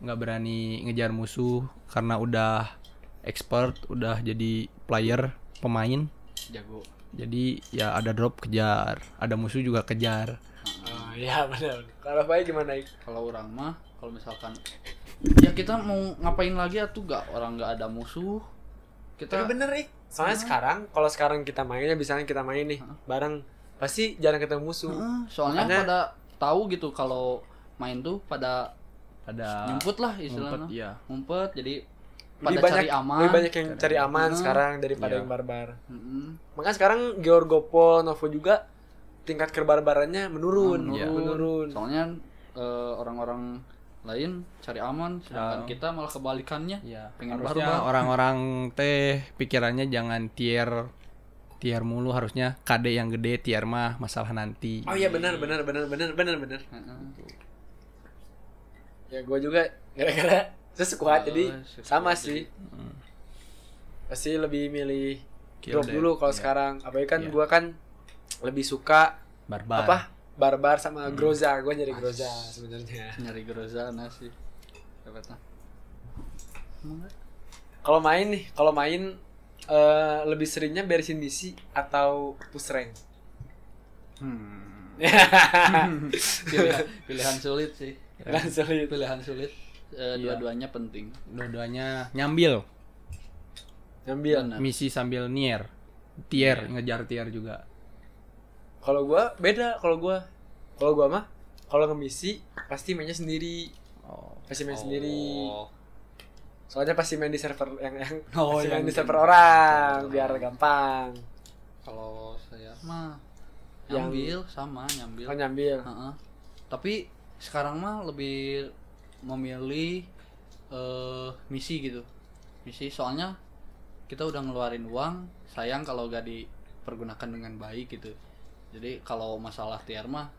Nggak berani ngejar musuh karena udah expert udah jadi player pemain. Jago. Jadi ya ada drop kejar. Ada musuh juga kejar. Oh iya benar Kalau Faik gimana kalau orang mah kalau misalkan ya kita mau ngapain lagi atuh? Gak orang nggak ada musuh kita Tapi bener Ik Soalnya sekarang Kalau sekarang kita mainnya Misalnya kita main nih Bareng Pasti jarang ketemu musuh Heeh, soalnya Makanya- pada tahu gitu kalau main tuh pada ada nyumput lah istilahnya ngumpet, iya. ngumpet jadi pada lebih banyak, cari aman lebih banyak yang cari aman Hmm. sekarang daripada Iya. yang barbar. Mm-mm. Makanya sekarang Georgopo, Novo juga tingkat kebarbarannya menurun, menurun. Iya. menurun. soalnya eh, orang-orang lain cari aman sedangkan Ya. kita malah kebalikannya ya pengen harusnya orang-orang teh pikirannya jangan tier tier mulu harusnya KD yang gede tier mah masalah nanti Oh iya benar benar benar benar benar benar. Heeh. Ya gue juga gara-gara sesekuat Oh, jadi sekuat sama jadi. sih. Pasti lebih milih Kill drop dead, dulu kalau iya. sekarang. Apalagi kan Iya. gua kan lebih suka barbar apa? Barbar sama Hmm. Groza. Gue nyari Groza sebenarnya. nyari groza nasi dapatnya Kalau main nih, kalau main eh, lebih seringnya beresin misi atau push rank. hmm. pilihan, pilihan sulit sih Kan sulit. pilihan sulit Eh, Iya. dua-duanya penting dua-duanya nyambil Ngambil. Benar. misi sambil nier tier ngejar tier juga Kalau gua beda kalau gua. Kalau gua mah kalau ngemisi pasti mainnya sendiri. oh Pasti main sendiri. Oh. Soalnya pasti main di server yang yang Oh, pasti main yang di server orang biar gampang. kalau saya mah Yang- nyambil sama nyambil Oh nyambil. Heeh. Tapi sekarang mah lebih memilih eh misi gitu. Misi soalnya kita udah ngeluarin uang, sayang kalau gak dipergunakan dengan baik gitu. Jadi kalau masalah tier mah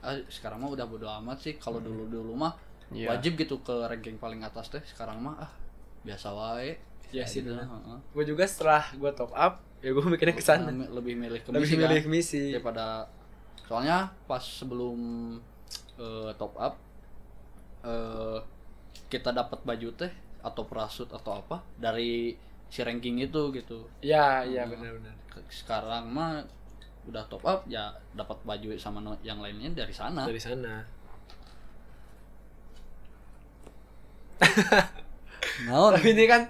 ah, sekarang mah udah bodo amat sih. Kalau dulu-dulu mah Iya. wajib gitu ke ranking paling atas teh. Sekarang mah ah biasa wae. Iya sih, gitu. Gue juga setelah gua top up ya gue mikirnya ke sana. Lebih milih ke Lebih misi kan? milih misi. daripada soalnya pas sebelum eh, top up eh kita dapat baju teh atau parasut atau apa dari si ranking itu gitu Iya, iya Hmm. benar-benar. Sekarang mah udah top up ya dapat baju sama yang lainnya dari sana Dari sana. Naon? Tapi ini kan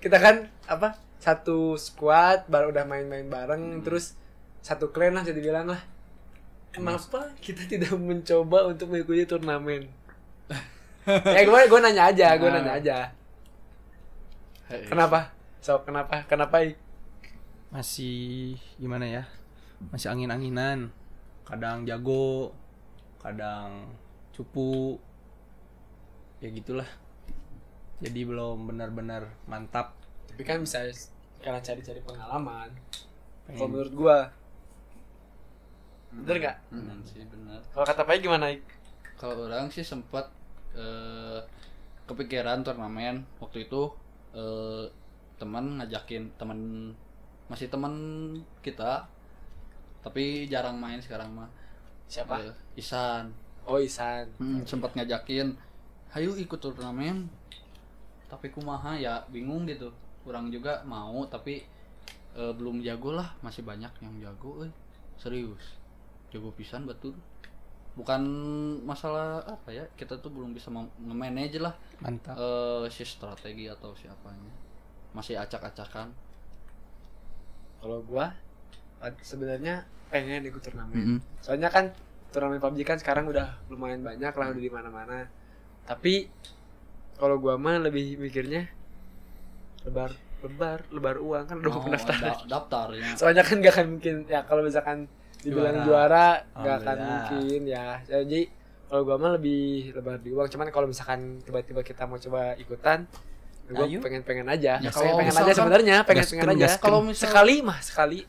kita kan apa? Satu squad baru udah main-main bareng terus satu clan lah bisa dibilang lah. Kenapa kita tidak mencoba untuk mengikuti turnamen? ya gue gue nanya aja, gue Nah. nanya aja. Kenapa? So, kenapa? Kenapa? Masih gimana ya masih angin-anginan. Kadang jago kadang cupu. Ya gitulah. Jadi belum benar-benar mantap. Tapi kan bisa karena cari-cari pengalaman. Pengen- Kalau menurut gua, bener nggak? Hmm, sih benar Kalau kata Pai gimana? Kalau orang sih sempat eh, kepikiran turnamen. Waktu itu eh, teman ngajakin teman masih teman kita tapi jarang main sekarang mah. Siapa? Eh, Isan. Oh Isan. Hmm, sempat ngajakin hayu ikut turnamen. Tapi kumaha ya bingung gitu. Kurang juga mau tapi eh, belum jago lah. Masih banyak yang jago eh. Serius. Jago pisan betul. Bukan masalah apa ya kita tuh belum bisa nge-manage lah. Mantap. eh si strategi atau siapanya. Masih acak-acakan. Kalau gua sebenarnya pengen ikut turnamen. Mm-mm. Soalnya kan turnamen PUBG kan sekarang udah lumayan banyak lah udah di mana-mana. Tapi kalau gua mah lebih mikirnya lebar lebar lebar uang kan udah Oh, pendaftaran. da- daftarnya Soalnya kan gak akan mungkin ya kalau misalkan dibilang Juara. juara gak akan mungkin ya. Jadi kalau gua mah lebih lebar di uang. Cuman kalau misalkan tiba-tiba kita mau coba ikutan, gua Ayo. pengen-pengen aja. Ya, pengen pengen aja sebenarnya, pengen-pengen Gasken, aja. Kalau sekali mah sekali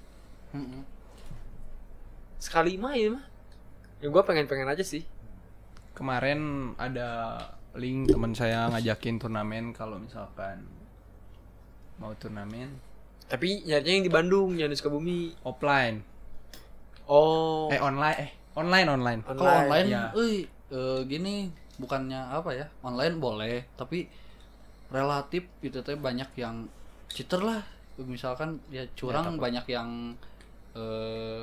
Sekali mah ya mah. Ya gua pengen-pengen aja sih. Kemarin ada link teman saya ngajakin turnamen kalau misalkan mau turnamen Tapi nyarinya yang di Bandung, yang di Sukabumi. offline. Oh, Eh online eh online online. Kalau online, ya. euy, eh, gini bukannya apa ya? Online boleh, tapi relatif itu teh banyak yang cheater lah. Misalkan ya curang takut. banyak yang eh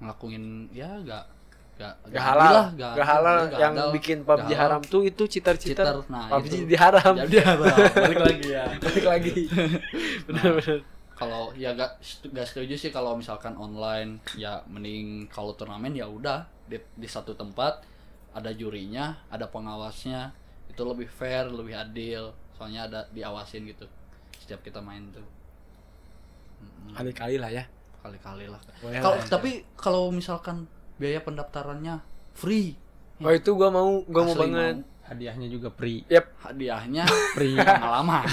ngelakuin ya gak gak Gak halal, lah, gak, halal. gak yang halal, bikin gak PUBG halal. haram tuh itu. Cheater, nah, PUBG itu. diharam. Jadi haram. Balik lagi ya. Balik lagi. Benar-benar. kalau ya gak gak setuju sih kalau misalkan online ya mending kalau turnamen ya udah di, di satu tempat ada jurinya ada pengawasnya itu lebih fair lebih adil soalnya ada diawasin gitu setiap kita main tuh Kali-kali lah ya. Kali-kali lah Boleh kalau lah. tapi kalau misalkan biaya pendaftarannya free Oh itu gua mau, gua mau asli banget. Hadiahnya juga free. Yap. hadiahnya Free. pengalaman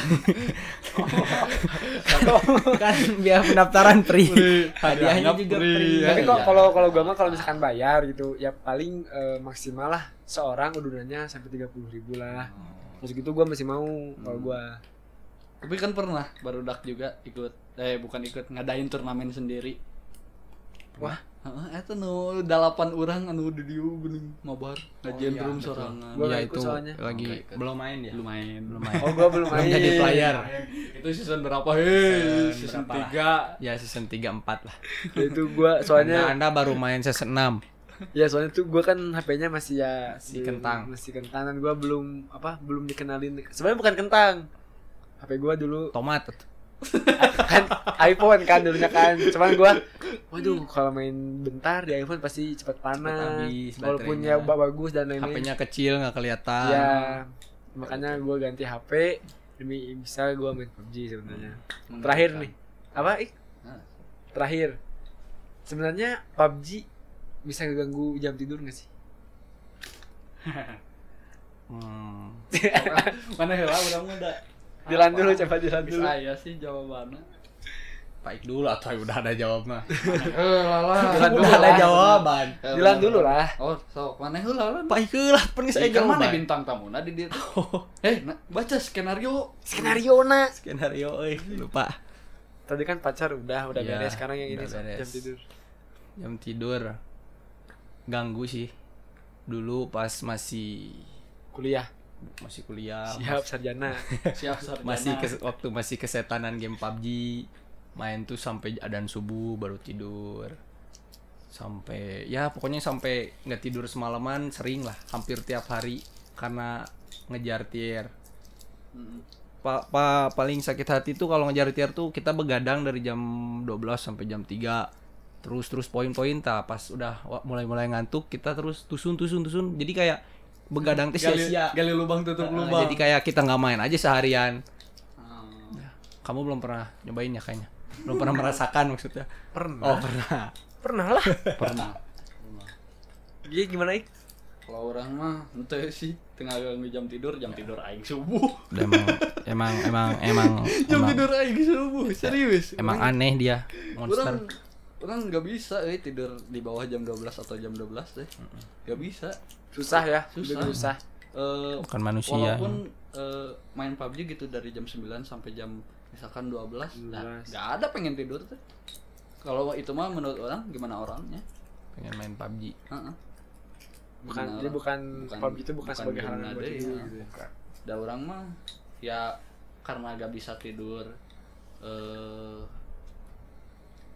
kan biar pendaftaran free. Hadiahnya juga free. Tapi Iya. kok kalau kalau gua mah kalau misalkan bayar gitu, ya paling eh, maksimal lah seorang udunannya sampai tiga puluh ribu lah. Terus gitu gua masih mau kalau gua. tapi kan pernah baru dak juga ikut eh bukan ikut ngadain turnamen sendiri Wah. Heeh, eta nu dalapan orang anu di dieu geuning mabar ngajian iya, drum betul. sorangan. Gua Iya nggak itu soalnya. lagi ikut. belum main ya. belum main. Belum main. Oh gua belum Belum main. jadi player. Itu season berapa? Hei, Season season 3. Ya season 3 4 lah. Ya, itu gua soalnya Anda, anda baru main season 6. ya soalnya tuh gua kan HP-nya masih ya Masih kentang. Masih kentang dan gua belum apa belum dikenalin. Sebenarnya bukan kentang. HP gua dulu Tomat. Kan iPhone kan dulunya kan. Cuman gua waduh kalau main bentar di iPhone pasti cepat panas. habis walaupun ya ba- bagus dan lain-lain. HP-nya kecil nggak kelihatan. ya makanya gua ganti HP demi bisa gua main PUBG sebenarnya. Terakhir nih. Apa ik terakhir. Sebenarnya PUBG bisa ngeganggu jam tidur gak sih? Hmm. Mana heula udah muda. Dilan dulu coba dilan dulu Bisa ya sih jawabannya. Baik dulu atau udah ada jawabnya. Eh. Dilan dulu udah ada lah. jawaban. Dilan dulu lah Oh, sok mana heula lah. Baik lah, pernah saya Saya mana jawaban. bintang tamu di dia. Eh, na- baca skenario. skenario na Skenario euy, lupa. tadi kan pacar udah udah Iya, beres sekarang yang ini jam tidur Jam tidur ganggu sih. Dulu pas masih kuliah masih kuliah, siap sarjana. Siap sarjana. masih kes- waktu masih kesetanan game PUBG main tuh sampai adan subuh baru tidur. Sampai ya pokoknya sampai nggak tidur semalaman sering lah hampir tiap hari karena ngejar tier. Pa, pa- paling sakit hati tuh kalau ngejar tier tuh kita begadang dari jam 12 sampai jam 3 terus terus poin-poin tak pas udah mulai-mulai ngantuk kita terus tusun tusun tusun. Jadi kayak begadang teh Gali, sia-sia gali lubang tutup lubang. jadi kayak kita nggak main aja seharian Hmm. kamu belum pernah nyobain ya kayaknya belum pernah merasakan maksudnya pernah oh pernah pernah lah pernah. Iya gimana ik Kalau orang mah ente sih tengah ganggu jam tidur, jam tidur aing subuh. Udah emang emang emang emang Jam emang, tidur aing subuh, serius. emang aneh dia monster Orang orang nggak bisa eh tidur di bawah jam 12 atau jam 12 deh. Nggak bisa. susah ya Susah. susah susah eh, Bukan manusia. walaupun eh, main PUBG gitu dari jam 9 sampai jam misalkan 12 nah, 12. nggak ada pengen tidur tuh kalau itu mah menurut orang gimana orangnya Pengen main PUBG. Heeh. bukan Gimana jadi bukan, bukan- PUBG itu bukan, bukan sebagai halangan buat tidur ya. gitu ya. Orang mah ya karena gak bisa tidur eh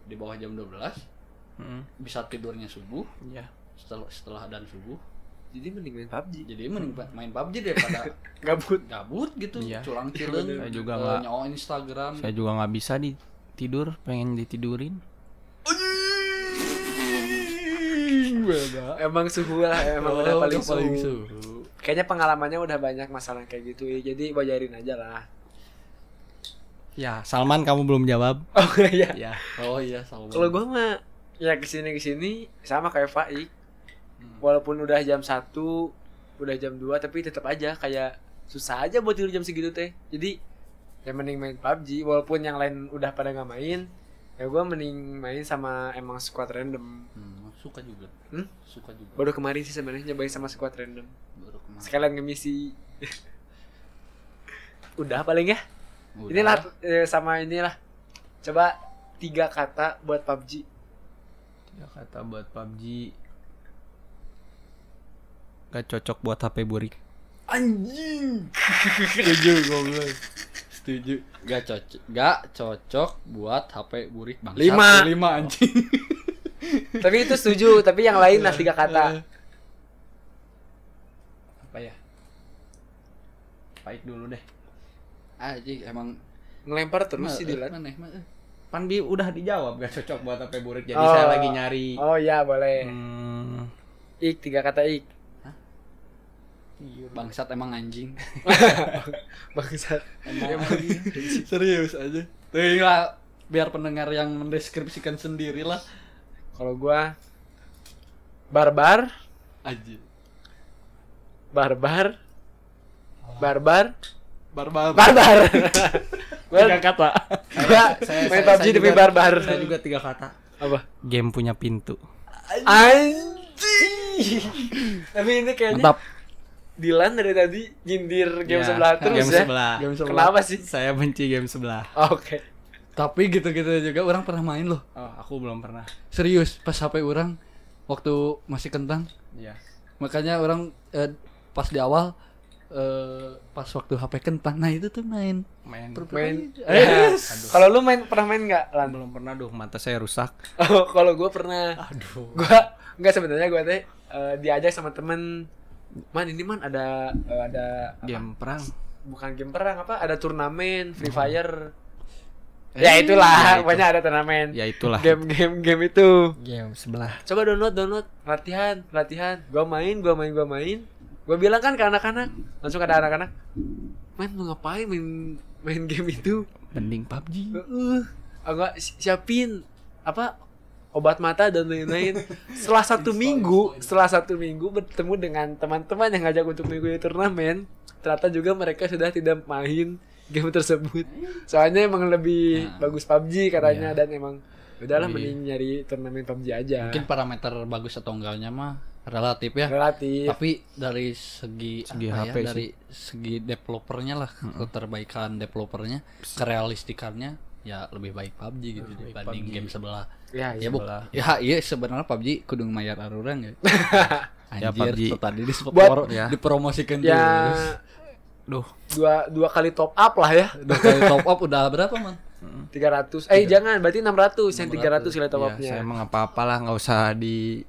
di bawah jam 12 Mm. bisa tidurnya subuh Iya. setelah setelah dan subuh jadi mending main PUBG jadi mending main PUBG daripada gabut gabut gitu Iya. culang cileng Saya juga eh, nggak- nyawa Instagram Saya juga nggak bisa di tidur, pengen ditidurin. emang suhu lah emang udah Oh, paling, udah paling suhu. suhu. kayaknya pengalamannya udah banyak masalah kayak gitu ya jadi wajarin aja lah Ya, Salman kamu belum jawab. oh iya. Ya. oh iya sama kalau gua mah ya ke sini ke sini sama kayak Faik. Hmm. walaupun udah jam 1 udah jam 2 tapi tetap aja kayak susah aja buat tidur jam segitu teh. Jadi ya mending main PUBG walaupun yang lain udah pada nggak main ya gua mending main sama emang squad random. Hmm, suka juga. Hmm? suka juga. Baru kemarin sih sebenarnya nyobain sama squad random. Baru kemarin. Sekalian ngemisi udah paling ya Udah. inilah eh, sama inilah coba tiga kata buat PUBG Ya kata buat PUBG Gak cocok buat HP burik. anjing setuju goblok setuju gak cocok gak cocok buat HP burik bang Lima. lima anjing tapi itu setuju tapi yang lain lah tiga kata Apa ya? Baik dulu deh. Anjing emang ngelempar terus sih Dilan. maneh mah, eh. Pan bi udah dijawab gak cocok buat HP burik. Jadi Oh. saya lagi nyari. oh ya boleh. Hmm, ik tiga kata ik. Bangsat emang anjing. Bangsat. Emang serius aja. Tuh lah biar pendengar yang mendeskripsikan sendiri lah. Kalau gua barbar. Aja barbar. Barbar barbar barbar gua tiga kata. gua main PUBG demi barbar Saya juga tiga kata. apa Game punya pintu. anjing tapi ini kayaknya mantap Dilan dari tadi nyindir game Ya, sebelah terus game ya sebelah. Game sebelah. kenapa sih Saya benci game sebelah. oke tapi gitu-gitu juga orang pernah main loh Oh, aku belum pernah. serius pas HP orang waktu masih kentang Iya. makanya orang eh, pas di awal eh, pas waktu HP kentang nah itu tuh main Main. main Eh, kalau lu main pernah main nggak lan Belum pernah duh, mata saya rusak. oh, kalau gue pernah Aduh. gua nggak sebenarnya gue teh eh, diajak sama temen man ini man ada eh, ada apa? Game perang. bukan game perang apa ada turnamen free fire Eh, ya itulah ya itu. pokoknya ada turnamen Ya itulah. game game game itu Game sebelah. coba download download latihan latihan gua main gua main gua main gua bilang kan ke anak-anak langsung ada anak-anak main lu ngapain main main game itu Mending PUBG. Heeh. Enggak si- siapin apa obat mata dan lain-lain. Setelah satu minggu, setelah satu minggu bertemu dengan teman-teman yang ngajak untuk mengikuti turnamen, ternyata juga mereka sudah tidak main game tersebut. Soalnya emang lebih bagus PUBG katanya dan emang udahlah mending nyari turnamen PUBG aja. mungkin parameter bagus atau enggaknya mah relatif ya relatif. tapi dari segi, Segi apa HP ya, dari segi developernya lah keterbaikan developernya kerealistikannya ya lebih baik PUBG gitu dibanding PUBG. game sebelah Ya, ya ya. sebelah. ya iya sebenarnya PUBG kudu mayar arurang ya Ya, anjir PUBG. tuh tadi di Buat- ya. dipromosikan Ya terus Duh, dua dua kali top up lah ya. udah kali top up udah berapa man 300. Eh jangan, berarti 600 yang 300 kali top ya, upnya. saya emang apa-apalah nggak usah di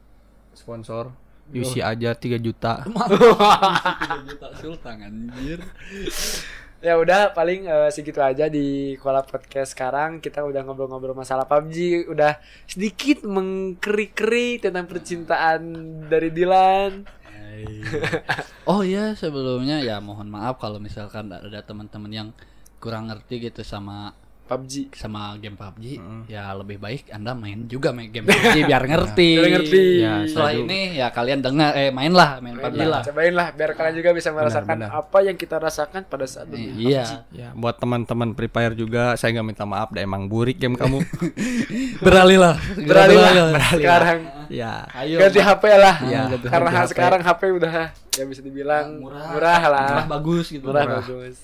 sponsor. UC aja 3 juta. 3 juta sultan anjir. Ya udah paling eh, segitu aja di Kola Podcast sekarang. Kita udah ngobrol-ngobrol masalah PUBG, udah sedikit mengkeri-keri tentang percintaan dari Dilan. Oh iya sebelumnya ya mohon maaf kalau misalkan ada teman-teman yang kurang ngerti gitu sama PUBG. sama game PUBG Mm. ya lebih baik anda main juga main game PUBG biar ngerti Biar ngerti. Ya, setelah ini ya kalian dengar eh main lah main PUBG lah Cobain lah biar kalian juga bisa merasakan benar. apa yang kita rasakan pada saat bermain iya Ya, buat teman-teman Free Fire juga saya nggak minta maaf, dah emang burik game kamu. beralih lah Beralih lah sekarang. ya. ayo ganti HP lah. Iya, ganti Karena HP. sekarang HP udah ya bisa dibilang murah murah, lah. murah bagus gitu Murah, Murah. bagus.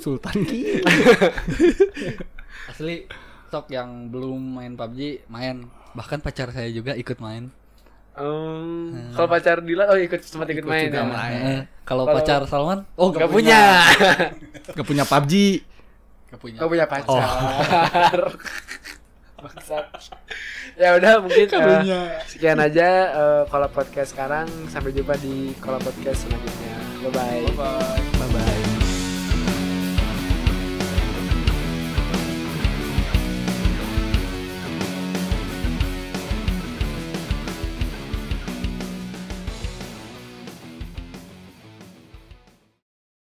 Sultan Ki. asli stok yang belum main PUBG main bahkan pacar saya juga ikut main Um, kalau pacar Dilan oh ikut sempat ikut, main. juga ya. main. Eh, kalau pacar Salman oh Gak punya. Gak punya PUBG. Gak punya Gak punya pacar. Bangsat. ya udah mungkin eh, sekian aja eh, kalau podcast sekarang sampai jumpa di kalau podcast selanjutnya. Bye bye. bye